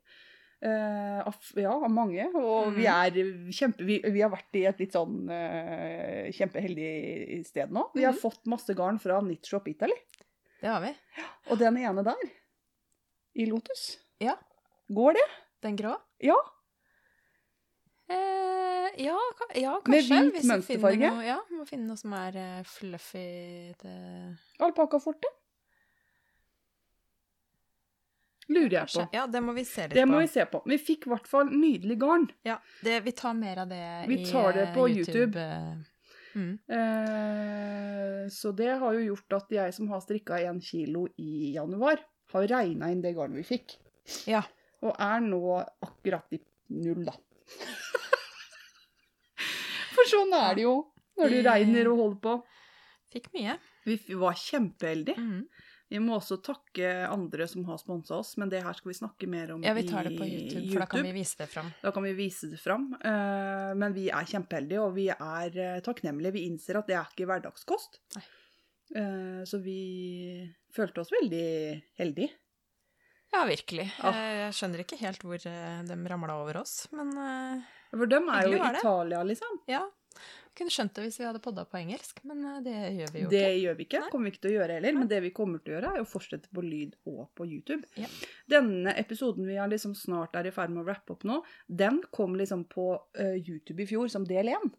Uh, av, ja, av mange. Og vi Mhm. er kjempe... Vi, vi har vært i et litt sånn uh, kjempeheldig sted nå. Vi har Mhm. fått masse garn fra Knitshop Italy. Det har vi. Og den ene der i Lotus? Ja. Går det? Den grå? Ja. Eh, ja, ka ja, Med hvit mønsterfarge? Noe, ja, må finne noe som er uh, fluffy det... Alpakkaforte? Lurer jeg på. Ja, det må vi se litt Det på. må vi se på. Vi fikk i hvert fall nydelig garn. Ja, det, vi tar mer av det Vi i tar det eh, på YouTube. YouTube. Mm. Eh, så det har jo gjort at jeg som har strikka én kilo i januar, har regna inn det garnet vi fikk. Ja. Og er nå akkurat i null, da. (laughs) For sånn er det jo når du regner og holder på. Fikk mye. Vi var kjempeheldige. Mm. Vi må også takke andre som har sponsa oss, men det her skal vi snakke mer om i YouTube. Ja, vi tar det på YouTube, for da kan vi vise det fram. Da kan vi vise det fram. Eh, men vi er kjempeheldige, og vi er eh, takknemlige. Vi innser at det er ikke hverdagskost. Nei. Eh, så vi følte oss veldig heldige. Ja, virkelig. Ja. Eh, Jeg skjønner ikke helt hvor eh, de ramla over oss, men eh, For dem er jo i. Italia, liksom. ja. Kunne skjønt det hvis vi hadde podda på engelsk, men eh, det gjør vi jo Det ikke. gjør vi ikke. Nei. kommer vi ikke til å gjøre heller. Men det vi kommer til å gjøre, er å fortsette på lyd og på YouTube. Ja. Denne episoden vi er liksom snart er i ferd med å rappe opp nå, den kom liksom på YouTube i fjor som del én.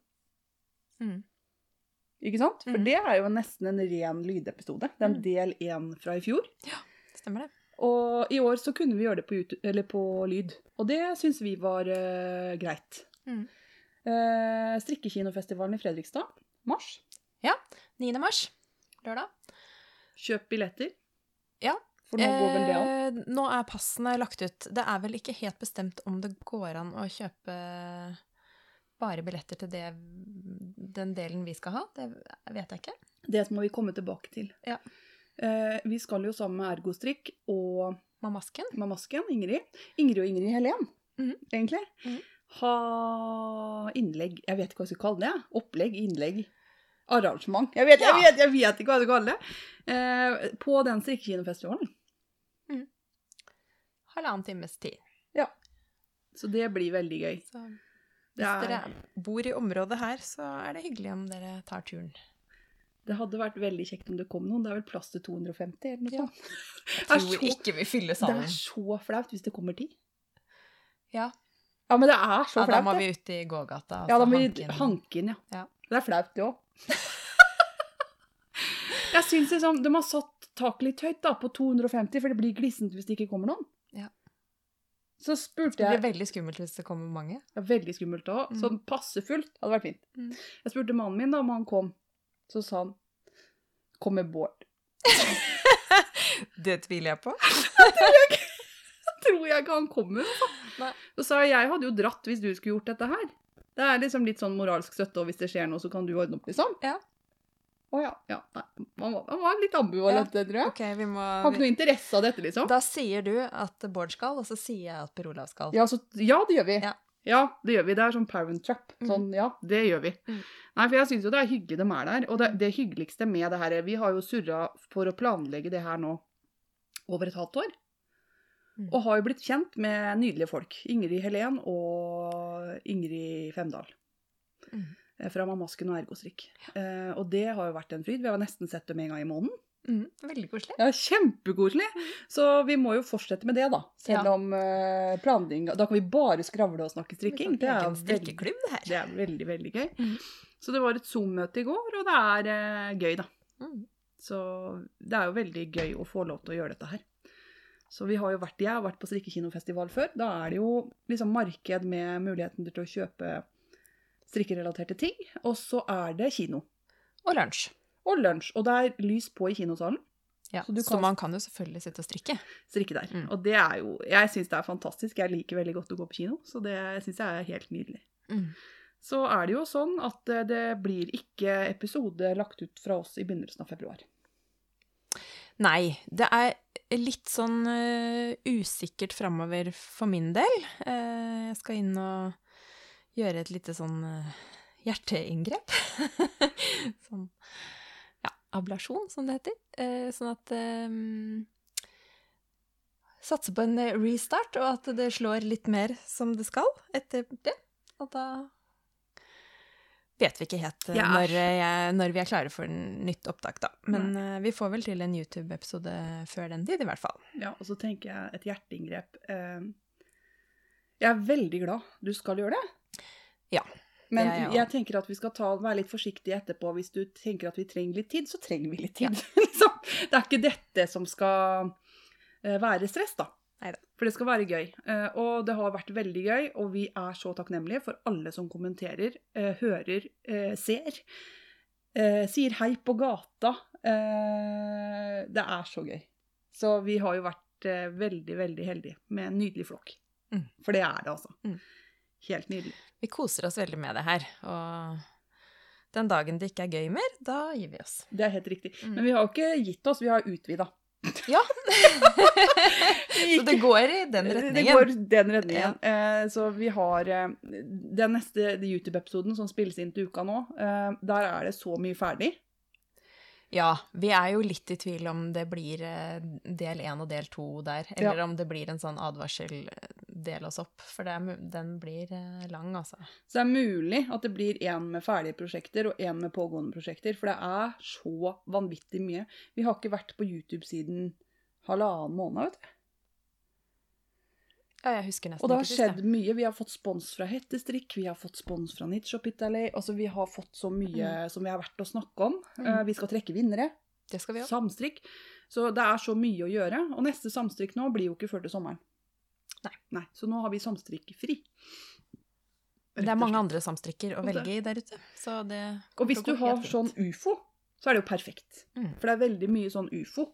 Mm. Ikke sant? For mm. det er jo nesten en ren lydepisode. Det er en Mm. del én fra i fjor. Ja, Stemmer det. Og i år så kunne vi gjøre det på, YouTube, eller på lyd. Og det syns vi var uh, greit. Mm. Uh, strikkekinofestivalen i Fredrikstad. Mars. Ja. 9. mars, lørdag. Kjøp billetter. Ja. For nå går vel det an. Eh, nå er passene lagt ut. Det er vel ikke helt bestemt om det går an å kjøpe bare billetter til det, den delen vi skal ha. Det vet jeg ikke. Det må vi komme tilbake til. Ja. Eh, vi skal jo sammen med Ergostrikk og Mamasken. Mamasken, Ingrid. Ingrid og Ingrid Helen, Mhm. egentlig. Mhm. Ha innlegg Jeg vet ikke hva jeg skal kalle det. Opplegg, innlegg, arrangement. Jeg vet, jeg vet, jeg vet ikke hva jeg skal kalle det. Eh, på den strikkekinofestivalen. Halvannen times tid. Ja. Så det blir veldig gøy. Så hvis er, dere bor i området her, så er det hyggelig om dere tar turen. det hadde vært veldig kjekt om det kom noen. Det er vel plass til 250 eller noe Ja. sånt. Jeg tror så- ikke vi fyller Det er så flaut hvis det kommer ti. Ja, Ja, men det er så ja, da må det. vi ut i gågata. Ja, da må vi hanke inn, ja. Ja. Det er flaut, det òg. (laughs) jeg syns liksom, de har satt taket litt høyt da, på 250, for det blir glissent hvis det ikke kommer noen. Ja. Så spurte Det blir veldig skummelt hvis det kommer mange. Er veldig skummelt òg. Mm. Sånn passe fullt hadde vært fint. Mm. Jeg spurte mannen min da om han kom. Så sa han Kom med Bård. (laughs) Det tviler jeg på. Tror jeg ikke han kommer. Altså. Nei. Så sa jeg jeg hadde jo dratt hvis du skulle gjort dette her. Det er liksom litt sånn moralsk støtte, og hvis det skjer noe, så kan du ordne opp, liksom. Ja. Å ja. ja. Nei. Han, var, han var litt ambivalent, tror jeg. Ok, vi må Har ikke noe interesse av dette, liksom. Da sier du at Bård skal, og så sier jeg at Per Olav skal. Ja, så, ja, det gjør vi. Ja. Ja, det gjør vi. Det er sånn parent trap. Sånn, ja, det gjør vi. Mm. Nei, for jeg syns jo det er hyggelig de er der. Og det, det hyggeligste med det her Vi har jo surra for å planlegge det her nå over et halvt år. Mm. Og har jo blitt kjent med nydelige folk. Ingrid Helen og Ingrid Femdal. Mm. Eh, Fra Mamasken og Ergostrikk. Eh, og det har jo vært en fryd. Vi har nesten sett dem en gang i måneden. Mm, veldig koselig. Ja, Kjempekoselig! Så vi må jo fortsette med det, da. Selv Ja. om uh, planlegging Da kan vi bare skravle og snakke strikking. Det er, strikkeklubb, det her. det er veldig, veldig gøy. Mm. Så det var et Zoom-møte i går, og det er uh, gøy, da. Mm. Så det er jo veldig gøy å få lov til å gjøre dette her. Så vi har jo vært, Jeg har vært på strikkekinofestival før. Da er det jo liksom marked med muligheten til å kjøpe strikkerelaterte ting. Og så er det kino. Og lunsj. Og lunsj. Og det er lys på i kinosalen. Ja, Så du så man kan jo selvfølgelig sitte og strikke. strikke der. Mm. Og det er jo Jeg syns det er fantastisk. Jeg liker veldig godt å gå på kino, så det syns jeg er helt nydelig. Mm. Så er det jo sånn at det blir ikke episode lagt ut fra oss i begynnelsen av februar. Nei, det er litt sånn uh, usikkert framover for min del. Uh, jeg skal inn og gjøre et lite sånn eh, hjerteinngrep. (laughs) sånn ja, ablasjon, som det heter. Eh, sånn at eh, Satse på en restart, og at det slår litt mer som det skal etter det. Og da vet vi ikke helt ja. Når, jeg, når vi er klare for en nytt opptak, da. Men eh, vi får vel til en YouTube-episode før den tid, i hvert fall. Ja, og så tenker jeg et hjerteinngrep. Eh, Jeg er veldig glad du skal gjøre det. Ja, Men det ja. jeg jeg, tenker at vi skal ta, være litt forsiktige etterpå. Hvis du tenker at vi trenger litt tid, så trenger vi litt tid. Ja. (laughs) Det er ikke dette som skal eh, være stress, da. Neida. For det skal være gøy. Eh, Og det har vært veldig gøy, og vi er så takknemlige for alle som kommenterer, eh, hører, ser. Sier hei på gata. Det er så gøy. Så vi har jo vært veldig, veldig heldige med en nydelig flokk. Mm. For det er det, altså. Mm. Helt nydelig. Vi koser oss veldig med det her. Og den dagen det ikke er gøy mer, da gir vi oss. Det er helt riktig. Mm. Men vi har jo ikke gitt oss, vi har utvida. Ja. (laughs) Så det går i den retningen. Det går den retningen. Eh, så vi har eh, den neste YouTube-episoden som spilles inn til uka nå, eh, der er det så mye ferdig. Ja, vi er jo litt i tvil om det blir eh, del én og del to der, eller om det blir en sånn advarsel eh, del oss opp, for det er, den blir eh, lang, altså. Så det er mulig at det blir én med ferdige prosjekter og én med pågående prosjekter, for det er så vanvittig mye. Vi har ikke vært på YouTube siden halvannen måned, vet du. Ja, jeg husker nesten Og det har skjedd det. mye. Vi har fått spons fra Hettestrikk, vi har fått spons fra Nitshopitali. Altså, vi har fått så mye som vi har vært å snakke om. Mm. Eh, vi skal trekke vinnere. Det skal vi også. Samstrikk. Så det er så mye å gjøre. Og neste samstrikk nå blir jo ikke før til sommeren. Nei. Så nå har vi samstrikk fri. Det er mange andre samstrikker å velge i der ute, så det Og hvis du har sånn ufo, så er det jo perfekt. Mm. For det er veldig mye sånn ufo.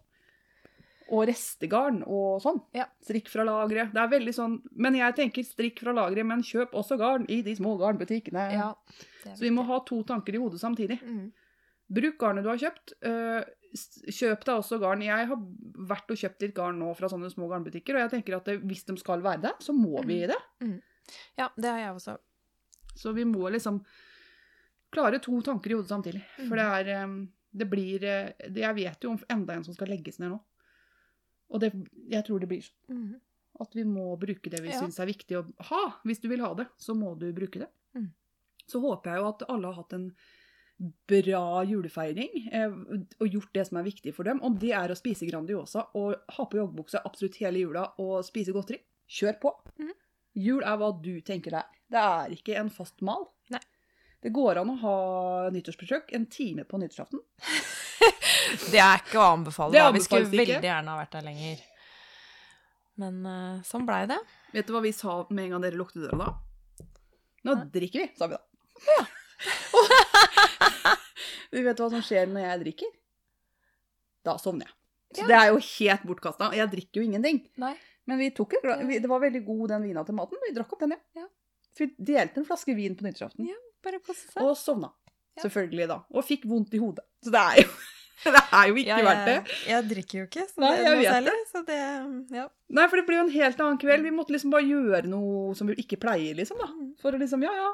Og restegarn og sånn. Ja. Strikk fra lageret. Det er veldig sånn Men jeg tenker strikk fra lageret, men kjøp også garn i de små garnbutikkene. Ja, Så vi må ha to tanker i hodet samtidig. mm. Bruk garnet du har kjøpt. øh, kjøp deg også garn. Jeg har vært og kjøpt litt garn nå fra sånne små garnbutikker, og jeg tenker at det, hvis de skal være der, så må vi i det. Ja, det har jeg også. Så vi må liksom klare to tanker i hodet samtidig. For det er øh, Det blir øh, Jeg vet jo om enda en som skal legges ned nå. Og det, jeg tror det blir sånn. Mm. At vi må bruke det vi Ja. syns er viktig å ha. Hvis du vil ha det, så må du bruke det. Mm. Så håper jeg jo at alle har hatt en bra julefeiring eh, og gjort det som er viktig for dem. Og det er å spise Grandiosa og ha på joggebukse absolutt hele jula og spise godteri. Kjør på. Mm. Jul er hva du tenker det er. Det er ikke en fast mal. Nei. Det går an å ha nyttårsbesøk en time på nyttårsaften. (laughs) (laughs) Det er ikke å anbefale. Da. Vi skulle veldig gjerne ha vært der lenger. Men uh, sånn blei det. Vet du hva vi sa med en gang dere lukket døra da? Nå Hæ? drikker vi, sa vi da. vi (laughs) vet hva som skjer når jeg drikker. Da sovner jeg. Så Ja. det er jo helt bortkasta. Jeg drikker jo ingenting. Nei. Men vi tok vi, det var veldig god den vina til maten. Vi drakk opp den, ja. Ja. Vi delte en flaske vin på nyttårsaften. Ja. Bare kose seg. Og sovna. Ja. Selvfølgelig, da. Og fikk vondt i hodet. Så det er jo, (laughs) det er jo ikke Ja, verdt det. jeg, jeg drikker jo ikke, så Nei, det er noe særlig. Så det, ja. Nei, for det blir jo en helt annen kveld. Vi måtte liksom bare gjøre noe som vi ikke pleier, liksom, da. Mm. For å liksom, ja, ja,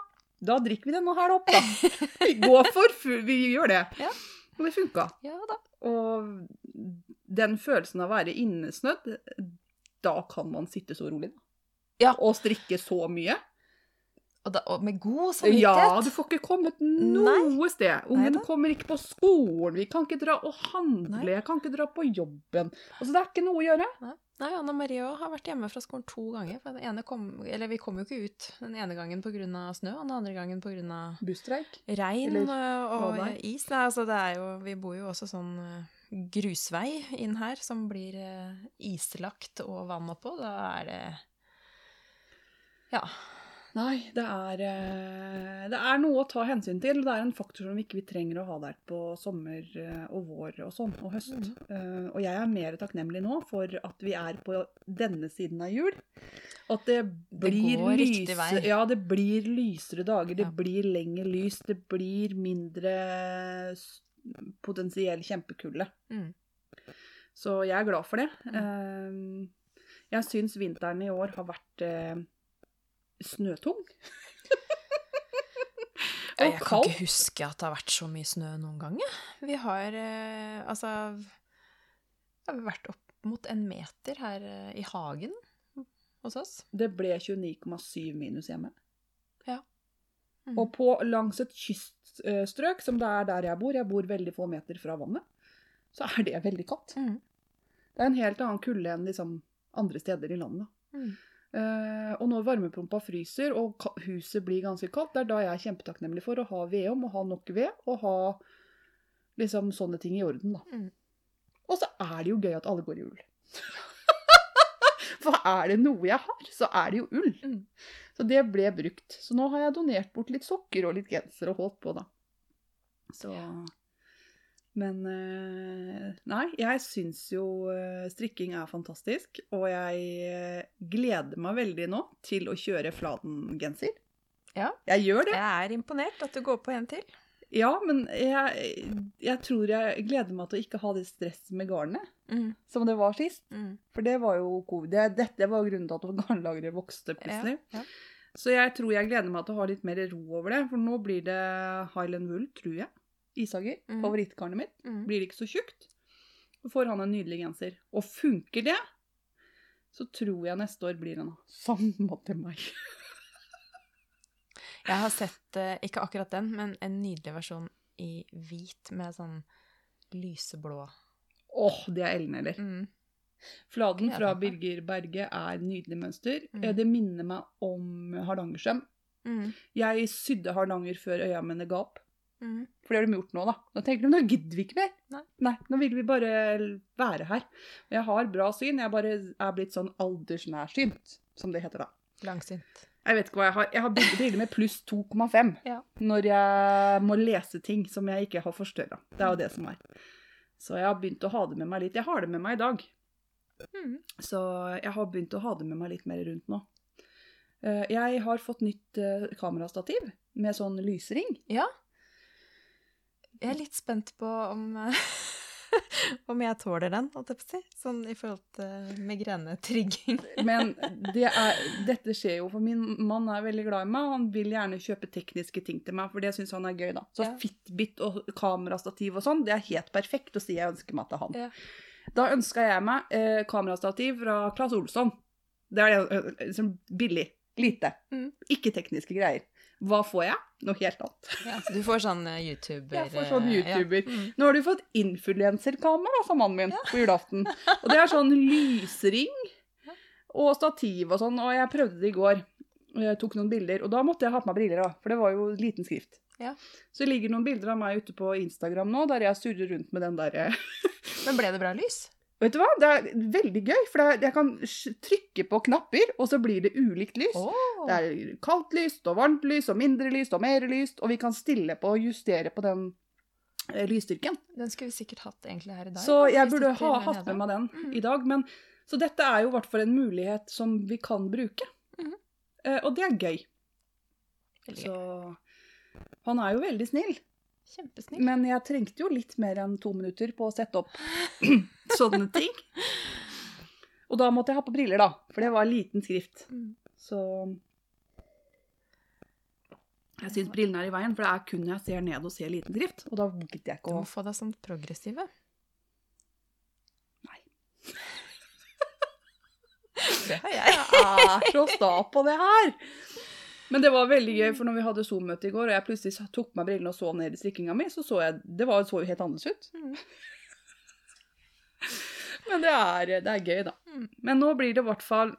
da drikker vi denne her opp, da. (laughs) Vi går for, fu- vi gjør det. Ja. Og det funka. ja da. Og den følelsen av å være innesnødd, da kan man sitte så rolig, da. Ja. Og strikke så mye. Og, da, og med god samvittighet. Ja, du får ikke kommet noe sted. Ungen kommer ikke på skolen, vi kan ikke dra og handle, Nei. jeg kan ikke dra på jobben. Altså, det er ikke noe å gjøre. Nei, Anna Marie har vært hjemme fra skolen to ganger. Kom, eller vi kom jo ikke ut den ene gangen pga. snø, og den andre gangen pga. Busstreik. regn Eller- og, og is. Nei, altså det er jo, vi bor jo også sånn eh, grusvei inn her som blir eh, islagt og vann oppå. Da er det Ja. Nei, det er, eh, det er noe å ta hensyn til. Det er en faktor som vi ikke trenger å ha der på sommer eh, og vår og sånn, og høst. Mm. Uh, Og jeg er mer takknemlig nå for at vi er på denne siden av jul. At det blir riktig lyse-. Ja, det blir lysere dager. Det Ja. blir lengre lys. Det blir mindre potensiell kjempekulde. Mm. Så jeg er glad for det. Eh, Jeg syns vinteren i år har vært eh, snøtung. Ja, (laughs) Og Jeg kan ikke huske at det har vært så mye snø noen gang. Vi har eh, altså Det har vært opp mot en meter her eh, i hagen hos oss. Det ble 29,7 minus hjemme. Mm. Og på langs et kyst eh, som det er der jeg bor, jeg bor veldig få meter fra vannet, så er det veldig kaldt. Mm. Det er en helt annen kulde enn liksom andre steder i landet. Mm. Eh, og når varmepumpa fryser og huset blir ganske kaldt, det er da jeg er kjempetakknemlig for å ha vedom og ha nok ved og ha liksom sånne ting i orden, da. Mm. Og så er det jo gøy at alle går i ull. (laughs) For er det noe jeg har, så er det jo ull. Mm. Så det ble brukt. Så nå har jeg donert bort litt sokker og litt genser og holdt på, da. Så Men eh, Nei, jeg syns jo eh, strikking er fantastisk. Og jeg eh, gleder meg veldig nå til å kjøre Fladen-genser. Ja. Jeg gjør det. Jeg er imponert at du går på en til. Ja, men jeg, jeg tror jeg gleder meg til å ikke ha det stresset med garnet Mm. som det var sist. Mm. For det var jo covid. Det, dette var grunnen til at (laughs) garnlageret vokste plutselig. Ja, Så jeg tror jeg gleder meg til å ha litt mer ro over det. For nå blir det Highland Wool, tror jeg. Isager. mm. Favorittgarnet mitt. Mm. Blir det ikke så tjukt. Så får han en nydelig genser. Og funker det, så tror jeg neste år blir han samme til meg. (laughs) Jeg har sett, eh, ikke akkurat den, men en nydelig versjon i hvit med sånn lyseblå. Åh, det er Ellen, eller? Mm. Fladen fra. Birger Berge er nydelig mønster. Mm. Eh, Det minner meg om hardangersøm. Mm. Jeg sydde hardanger før øya mine ga opp. Mm. For det har de gjort nå, da. Nå tenker de, nå gidder vi ikke mer. Nei. nå vil vi bare være her. Og jeg har bra syn, jeg bare er blitt sånn aldersnærsynt, som det heter da. Langsynt. Jeg vet ikke hva jeg har. Jeg har briller briller med pluss 2,5 (laughs) Ja. når jeg må lese ting som jeg ikke har forstørra. Det er jo det som er. Så jeg har begynt å ha det med meg litt. Jeg har det med meg i dag. Mm. Så jeg har begynt å ha det med meg litt mer rundt nå. Eh, Jeg har fått nytt eh, kamerastativ med sånn lysring. Ja. Jeg er litt spent på om, (laughs) om jeg tåler den, holdt jeg på å si. Sånn i forhold til migrenetrigging. (laughs) Men det er, dette skjer jo, for min mann er veldig glad i meg. Han vil gjerne kjøpe tekniske ting til meg, for det syns han er gøy. da. Så Ja. Fitbit og kamerastativ og sånn, det er helt perfekt å si jeg ønsker meg til han. Ja. Da ønska jeg meg eh, kamerastativ fra Claes Olsson. Det er eh, liksom billig. Lite. Mm. Ikke tekniske greier. Hva får jeg? Noe helt annet. Ja, du får sånn eh, YouTuber Jeg får sånn eh, YouTuber. Ja. Mm. Nå har du fått influenserkamera, sa mannen min på julaften. Og det er sånn lysring og stativ og sånn, og jeg prøvde det i går. Jeg tok noen bilder, og da måtte jeg ha på meg briller, da, for det var jo liten skrift. Ja. Så det ligger noen bilder av meg ute på Instagram nå, der jeg surrer rundt med den derre Men ble det bra lys? Vet du hva, det er veldig gøy, for er, jeg kan trykke på knapper, og så blir det ulikt lys. Oh. Det er kaldt lyst og varmt lyst og mindre lyst og mer lyst, og vi kan stille på og justere på den eh, lysstyrken. Den skulle vi sikkert hatt egentlig her i dag. Så jeg burde ha hatt med meg den Mm. i dag. Men, så dette er jo i hvert fall en mulighet som vi kan bruke. Mm. Eh, og det er gøy. Veldig Så han er jo veldig snill. Kjempesnill. Men jeg trengte jo litt mer enn to minutter på å sette opp (laughs) sånne ting. Og da måtte jeg ha på briller, da. For det var liten skrift. Mm. Så Jeg syns brillene er i veien, for det er kun når jeg ser ned og ser liten skrift. Og da gidder jeg Du ikke må å få deg sånn progressive. Nei. (laughs) Det har jeg. Jeg er så sta på det her! Men det var veldig gøy, for når vi hadde Zoom-møte i går, og jeg plutselig tok på meg brillene og så ned i strikkinga mi, så så jeg Det var, så jo helt annerledes ut. Mm. (laughs) Men det er, det er gøy, da. Mm. Men nå blir det i hvert fall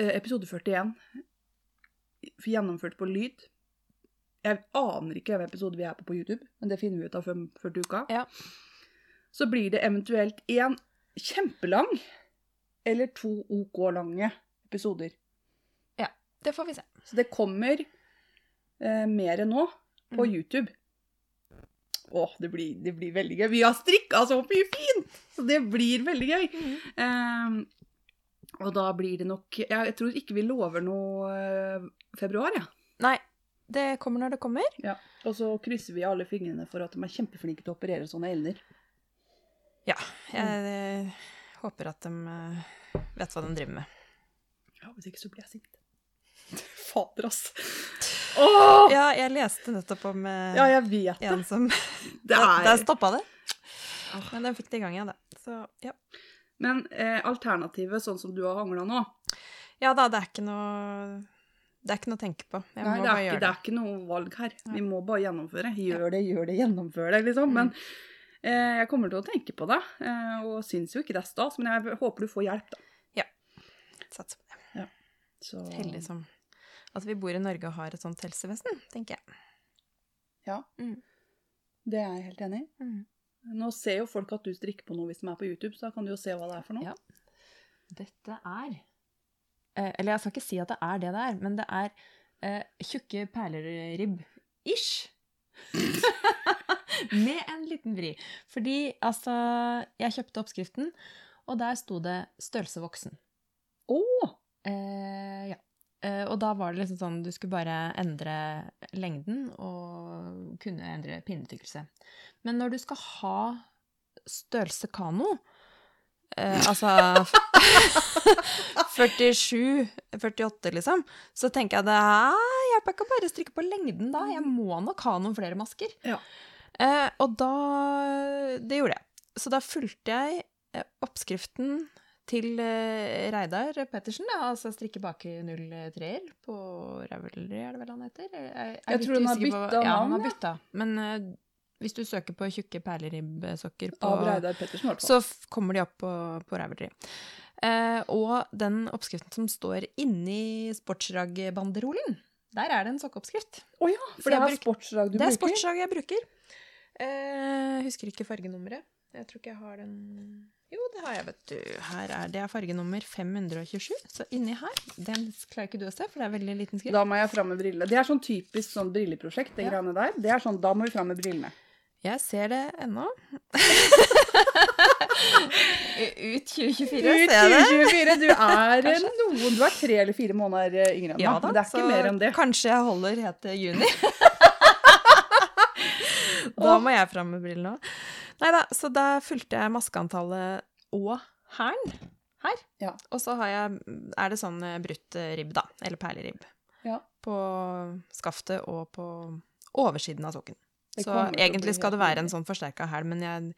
eh, episode 41 gjennomført på lyd. Jeg aner ikke hvilken episode vi er på på YouTube, men det finner vi ut av før, før til uka. Ja. Så blir det eventuelt én kjempelang eller to OK lange episoder. Det får vi se. Så det kommer eh, mer nå på Mm. YouTube. Åh, det blir, det blir veldig gøy. Vi har strikka så mye fint! Så det blir veldig gøy. Eh, og da blir det nok Jeg, jeg tror ikke vi lover noe eh, februar, ja. Nei, det kommer når det kommer. ja. Og så krysser vi alle fingrene for at de er kjempeflinke til å operere sånne elner. Ja, jeg mm. håper at de eh, vet hva de driver med. Ja, Hvis ikke så blir jeg sint. Fader, ass. Åh! Ja, jeg leste nettopp om eh, Ja, jeg vet det. en som (laughs) Det Der er stoppa det. Men den fikk det i gang igjen, det. Så ja. Men eh, alternativet, sånn som du har hangla nå Ja da, det er ikke noe Det er ikke noe å tenke på. Jeg Nei, må det bare er, ikke, gjøre det det. er ikke noe valg her. Vi må bare gjennomføre. Gjør det, gjør det, gjennomfør det, liksom. Men eh, jeg kommer til å tenke på det, eh, og syns jo ikke det er stas. Men jeg håper du får hjelp, da. Satser på det. Så, Heldig som at vi bor i Norge og har et sånt helsevesen, tenker jeg. Ja, Mm. det er jeg helt enig i. Mm. Nå ser jo folk at du strikker på noe hvis de er på YouTube, så da kan du jo se hva det er for noe. Ja. Dette er eh, Eller jeg skal ikke si at det er det det er, men det er eh, tjukke perleribb-ish. (laughs) Med en liten vri. Fordi altså Jeg kjøpte oppskriften, og der sto det 'størrelse voksen'. Å! Eh, ja. Eh, og da var det liksom sånn du skulle bare endre lengden og kunne endre pinnetykkelse. Men når du skal ha størrelse kano, eh, altså (laughs) 47-48 liksom, så tenker jeg det jeg hjelper ikke bare strikke på lengden da, jeg må nok ha noen flere masker. Ja. Eh, og da, det gjorde jeg. Så da fulgte jeg eh, oppskriften til eh, Reidar Pettersen, da, altså strikkebaker 03-er på Ravelry, er det vel han heter? Jeg, jeg, Jeg tror han har bytta navn. Ja, han har bytta. Men uh, hvis du søker på tjukke perleribbsokker på Av Reidar Pettersen, i så kommer de opp på, på Ravelry. Uh, og den oppskriften som står inni sportsrag-banderolen, der er det en sokkeoppskrift. Å ja, for det er sportsrag du du det er sportsrag jeg bruker. Uh, husker ikke fargenummeret. Jeg tror ikke jeg har den Jo, det har jeg, vet du. Her er det er fargenummer 527. Så inni her Den klarer ikke du å se, for det er veldig liten skrift. Da må jeg fram med brillene. Det er sånn typisk sånn brilleprosjekt, det Ja. greiene der. Det er sånn, da må vi fram med brillene. Jeg ser det ennå. (laughs) Ut 2024, Ut ser jeg det. 2024! Du er noen Du er tre eller fire måneder yngre enn meg. Ja da, men det er ikke mer enn det. Kanskje jeg holder helt til juni. (laughs) da må jeg fram med brillene òg. Nei da, så da fulgte jeg maskeantallet og hæren her. Ja. Og så har jeg, er det sånn eh, brutt eh, ribb, da. Eller perleribb. Ja. På skaftet og på oversiden av sokken. Så egentlig skal det være en sånn forsterka hæl, men jeg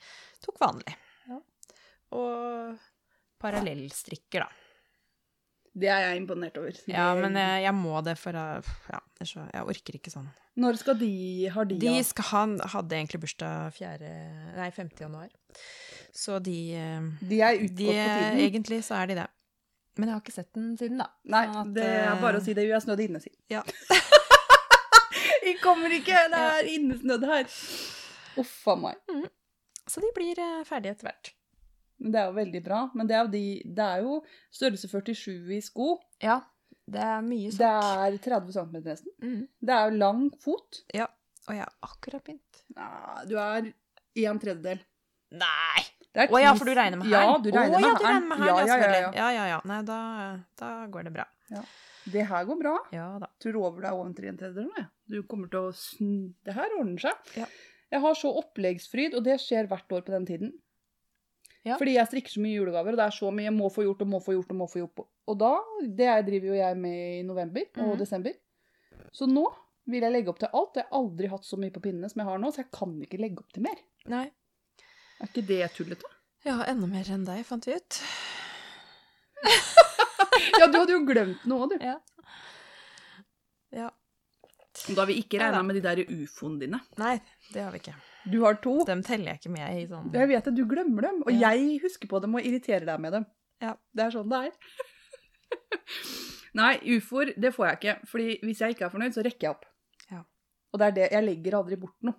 tok vanlig. Ja. Og parallellstrikker, da. Det er jeg imponert over. Ja, men jeg, jeg må det, for jeg, ja, jeg orker ikke sånn. Når skal de ha de, De skal, han hadde egentlig bursdag 4, nei, 5. januar. Så de, eh, De er utgått de på tiden? Egentlig så er de det. Men jeg har ikke sett den siden, da. Nei, Sånn at, det er bare å eh, si det. Vi er snødd inne, si. Ja. (laughs) Vi kommer ikke! Det er innesnødd her. Uff a meg. Så de blir eh, ferdige etter hvert. Men Det er jo veldig bra. Men det er jo, de, det er jo størrelse 47 i sko. Ja. Det er mye Det er 30 cm nesten. Mm. Det er jo lang fot. Ja. Og jeg er akkurat begynt. Nei, du er i en tredjedel. Nei! Å ja, for du regner med Ja, hælen? du regner Å, med ja, du regner med hælen, Ja, ja, ja, ja, ja. Ja, ja, ja. Nei, da, da går det bra. Det her går bra. Ja da. Tror over deg over en tredjedel nå. Du kommer til å snu Det her ordner seg. Ja. Jeg har så oppleggsfryd, og det skjer hvert år på den tiden. Ja. Fordi jeg strikker så mye julegaver, og det er så mye jeg må få gjort og må få gjort og må få gjort. Og da, det driver jo jeg med i november og mm. desember. Så nå vil jeg legge opp til alt. Jeg har aldri hatt så mye på pinnene som jeg har nå, så jeg kan ikke legge opp til mer. Nei. Er ikke det tullete? Ja, enda mer enn deg, fant vi ut. (laughs) Ja, du hadde jo glemt noe, du. Ja. Ja. Da har vi ikke regna med de der ufoene dine. Nei, det har vi ikke. Du har to. Dem teller jeg ikke med i sånn Jeg vet det, du glemmer dem, og Ja. jeg husker på dem og irriterer deg med dem. Ja. Det er sånn det er. (laughs) Nei, ufoer, det får jeg ikke. Fordi hvis jeg ikke er fornøyd, så rekker jeg opp. Ja. Og det er det, jeg legger aldri bort noe.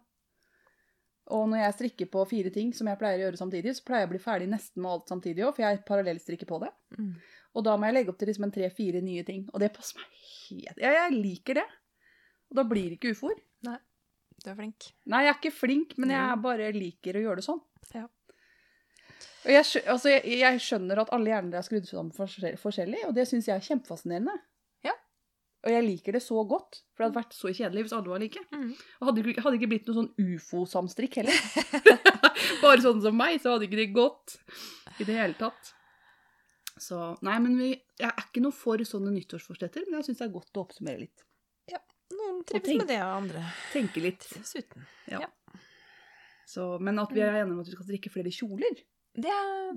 Og når jeg strikker på fire ting som jeg pleier å gjøre samtidig, så pleier jeg å bli ferdig nesten med alt samtidig òg, for jeg parallellstrikker på det. Mm. Og da må jeg legge opp til liksom en tre-fire nye ting. Og det passer meg helt Ja, jeg liker det. Og da blir det ikke ufoer. Du er flink. Nei, jeg er ikke flink, men jeg bare liker å gjøre det sånn. Ja. Og jeg, altså, jeg, jeg skjønner at alle hjerner er skrudd sammen forskjell- forskjellig, og det syns jeg er kjempefascinerende. Ja. Og jeg liker det så godt, for det hadde vært så kjedelig hvis alle var like. Mm. Og hadde hadde ikke blitt noe sånn ufo-samstrikk heller. (laughs) (laughs) Bare sånn som meg, så hadde ikke det gått i det hele tatt. Så nei, men vi, jeg er ikke noe for sånne nyttårsforsetter, men jeg syns det er godt å oppsummere litt. Trives tenk- med det, og andre Tenke litt. Suten. Ja. ja. Så, men at vi er enige om at vi skal strikke flere kjoler, Det,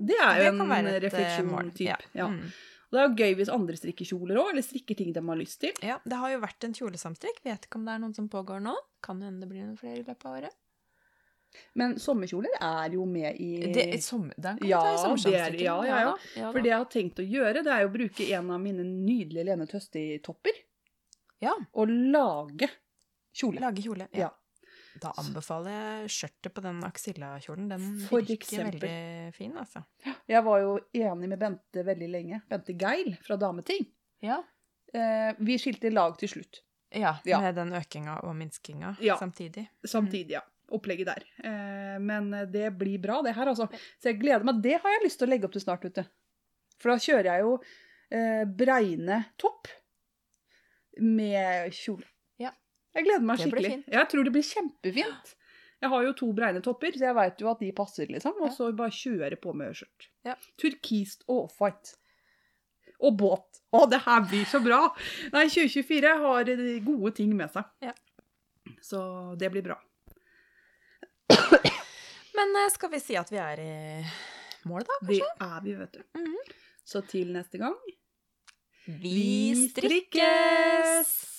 det er jo det en eh, refleksjon mål. Ja. Ja. Mm. Og det er jo gøy hvis andre strikker kjoler òg, eller strikker ting de har lyst til. Ja, det har jo vært en kjolesamstrikk. Vet ikke om det er noen som pågår nå. Kan hende det blir noen flere i løpet av året. Men sommerkjoler er jo med i Det sommer, den kan Ja, ta i er- sommersamstrikken. ja, ja, ja. ja For det jeg har tenkt å gjøre, det er å bruke en av mine nydelige Lene Tøsti-topper Ja, og lage kjole. lage kjole. Ja. Ja. Da anbefaler jeg skjørtet på den aksillakjolen. Den For virker eksempel. veldig fin, altså. Jeg var jo enig med Bente veldig lenge. Bente Geil fra Dameting. Ja. Eh, vi skilte lag til slutt. Ja, Ja. med den økinga og minskinga Ja. samtidig. Samtidig, ja. Opplegget der. Eh, men det blir bra, det her, altså. Så jeg gleder meg. Det har jeg lyst til å legge opp til snart, vet du. For da kjører jeg jo eh, bregne topp med kjole. Ja. Jeg gleder meg skikkelig. Jeg tror det blir kjempefint. Jeg har jo to breine topper, så jeg veit jo at de passer, liksom. Og så bare kjøre på med skjørt. Ja. Turkist og offwhite. Og båt. Å, det her blir så bra! Nei, 2024 har gode ting med seg. Ja. Så det blir bra. Men eh, skal vi si at vi er i mål, da? Det er vi, vet du. Mhm. Så til neste gang Vi strikkes!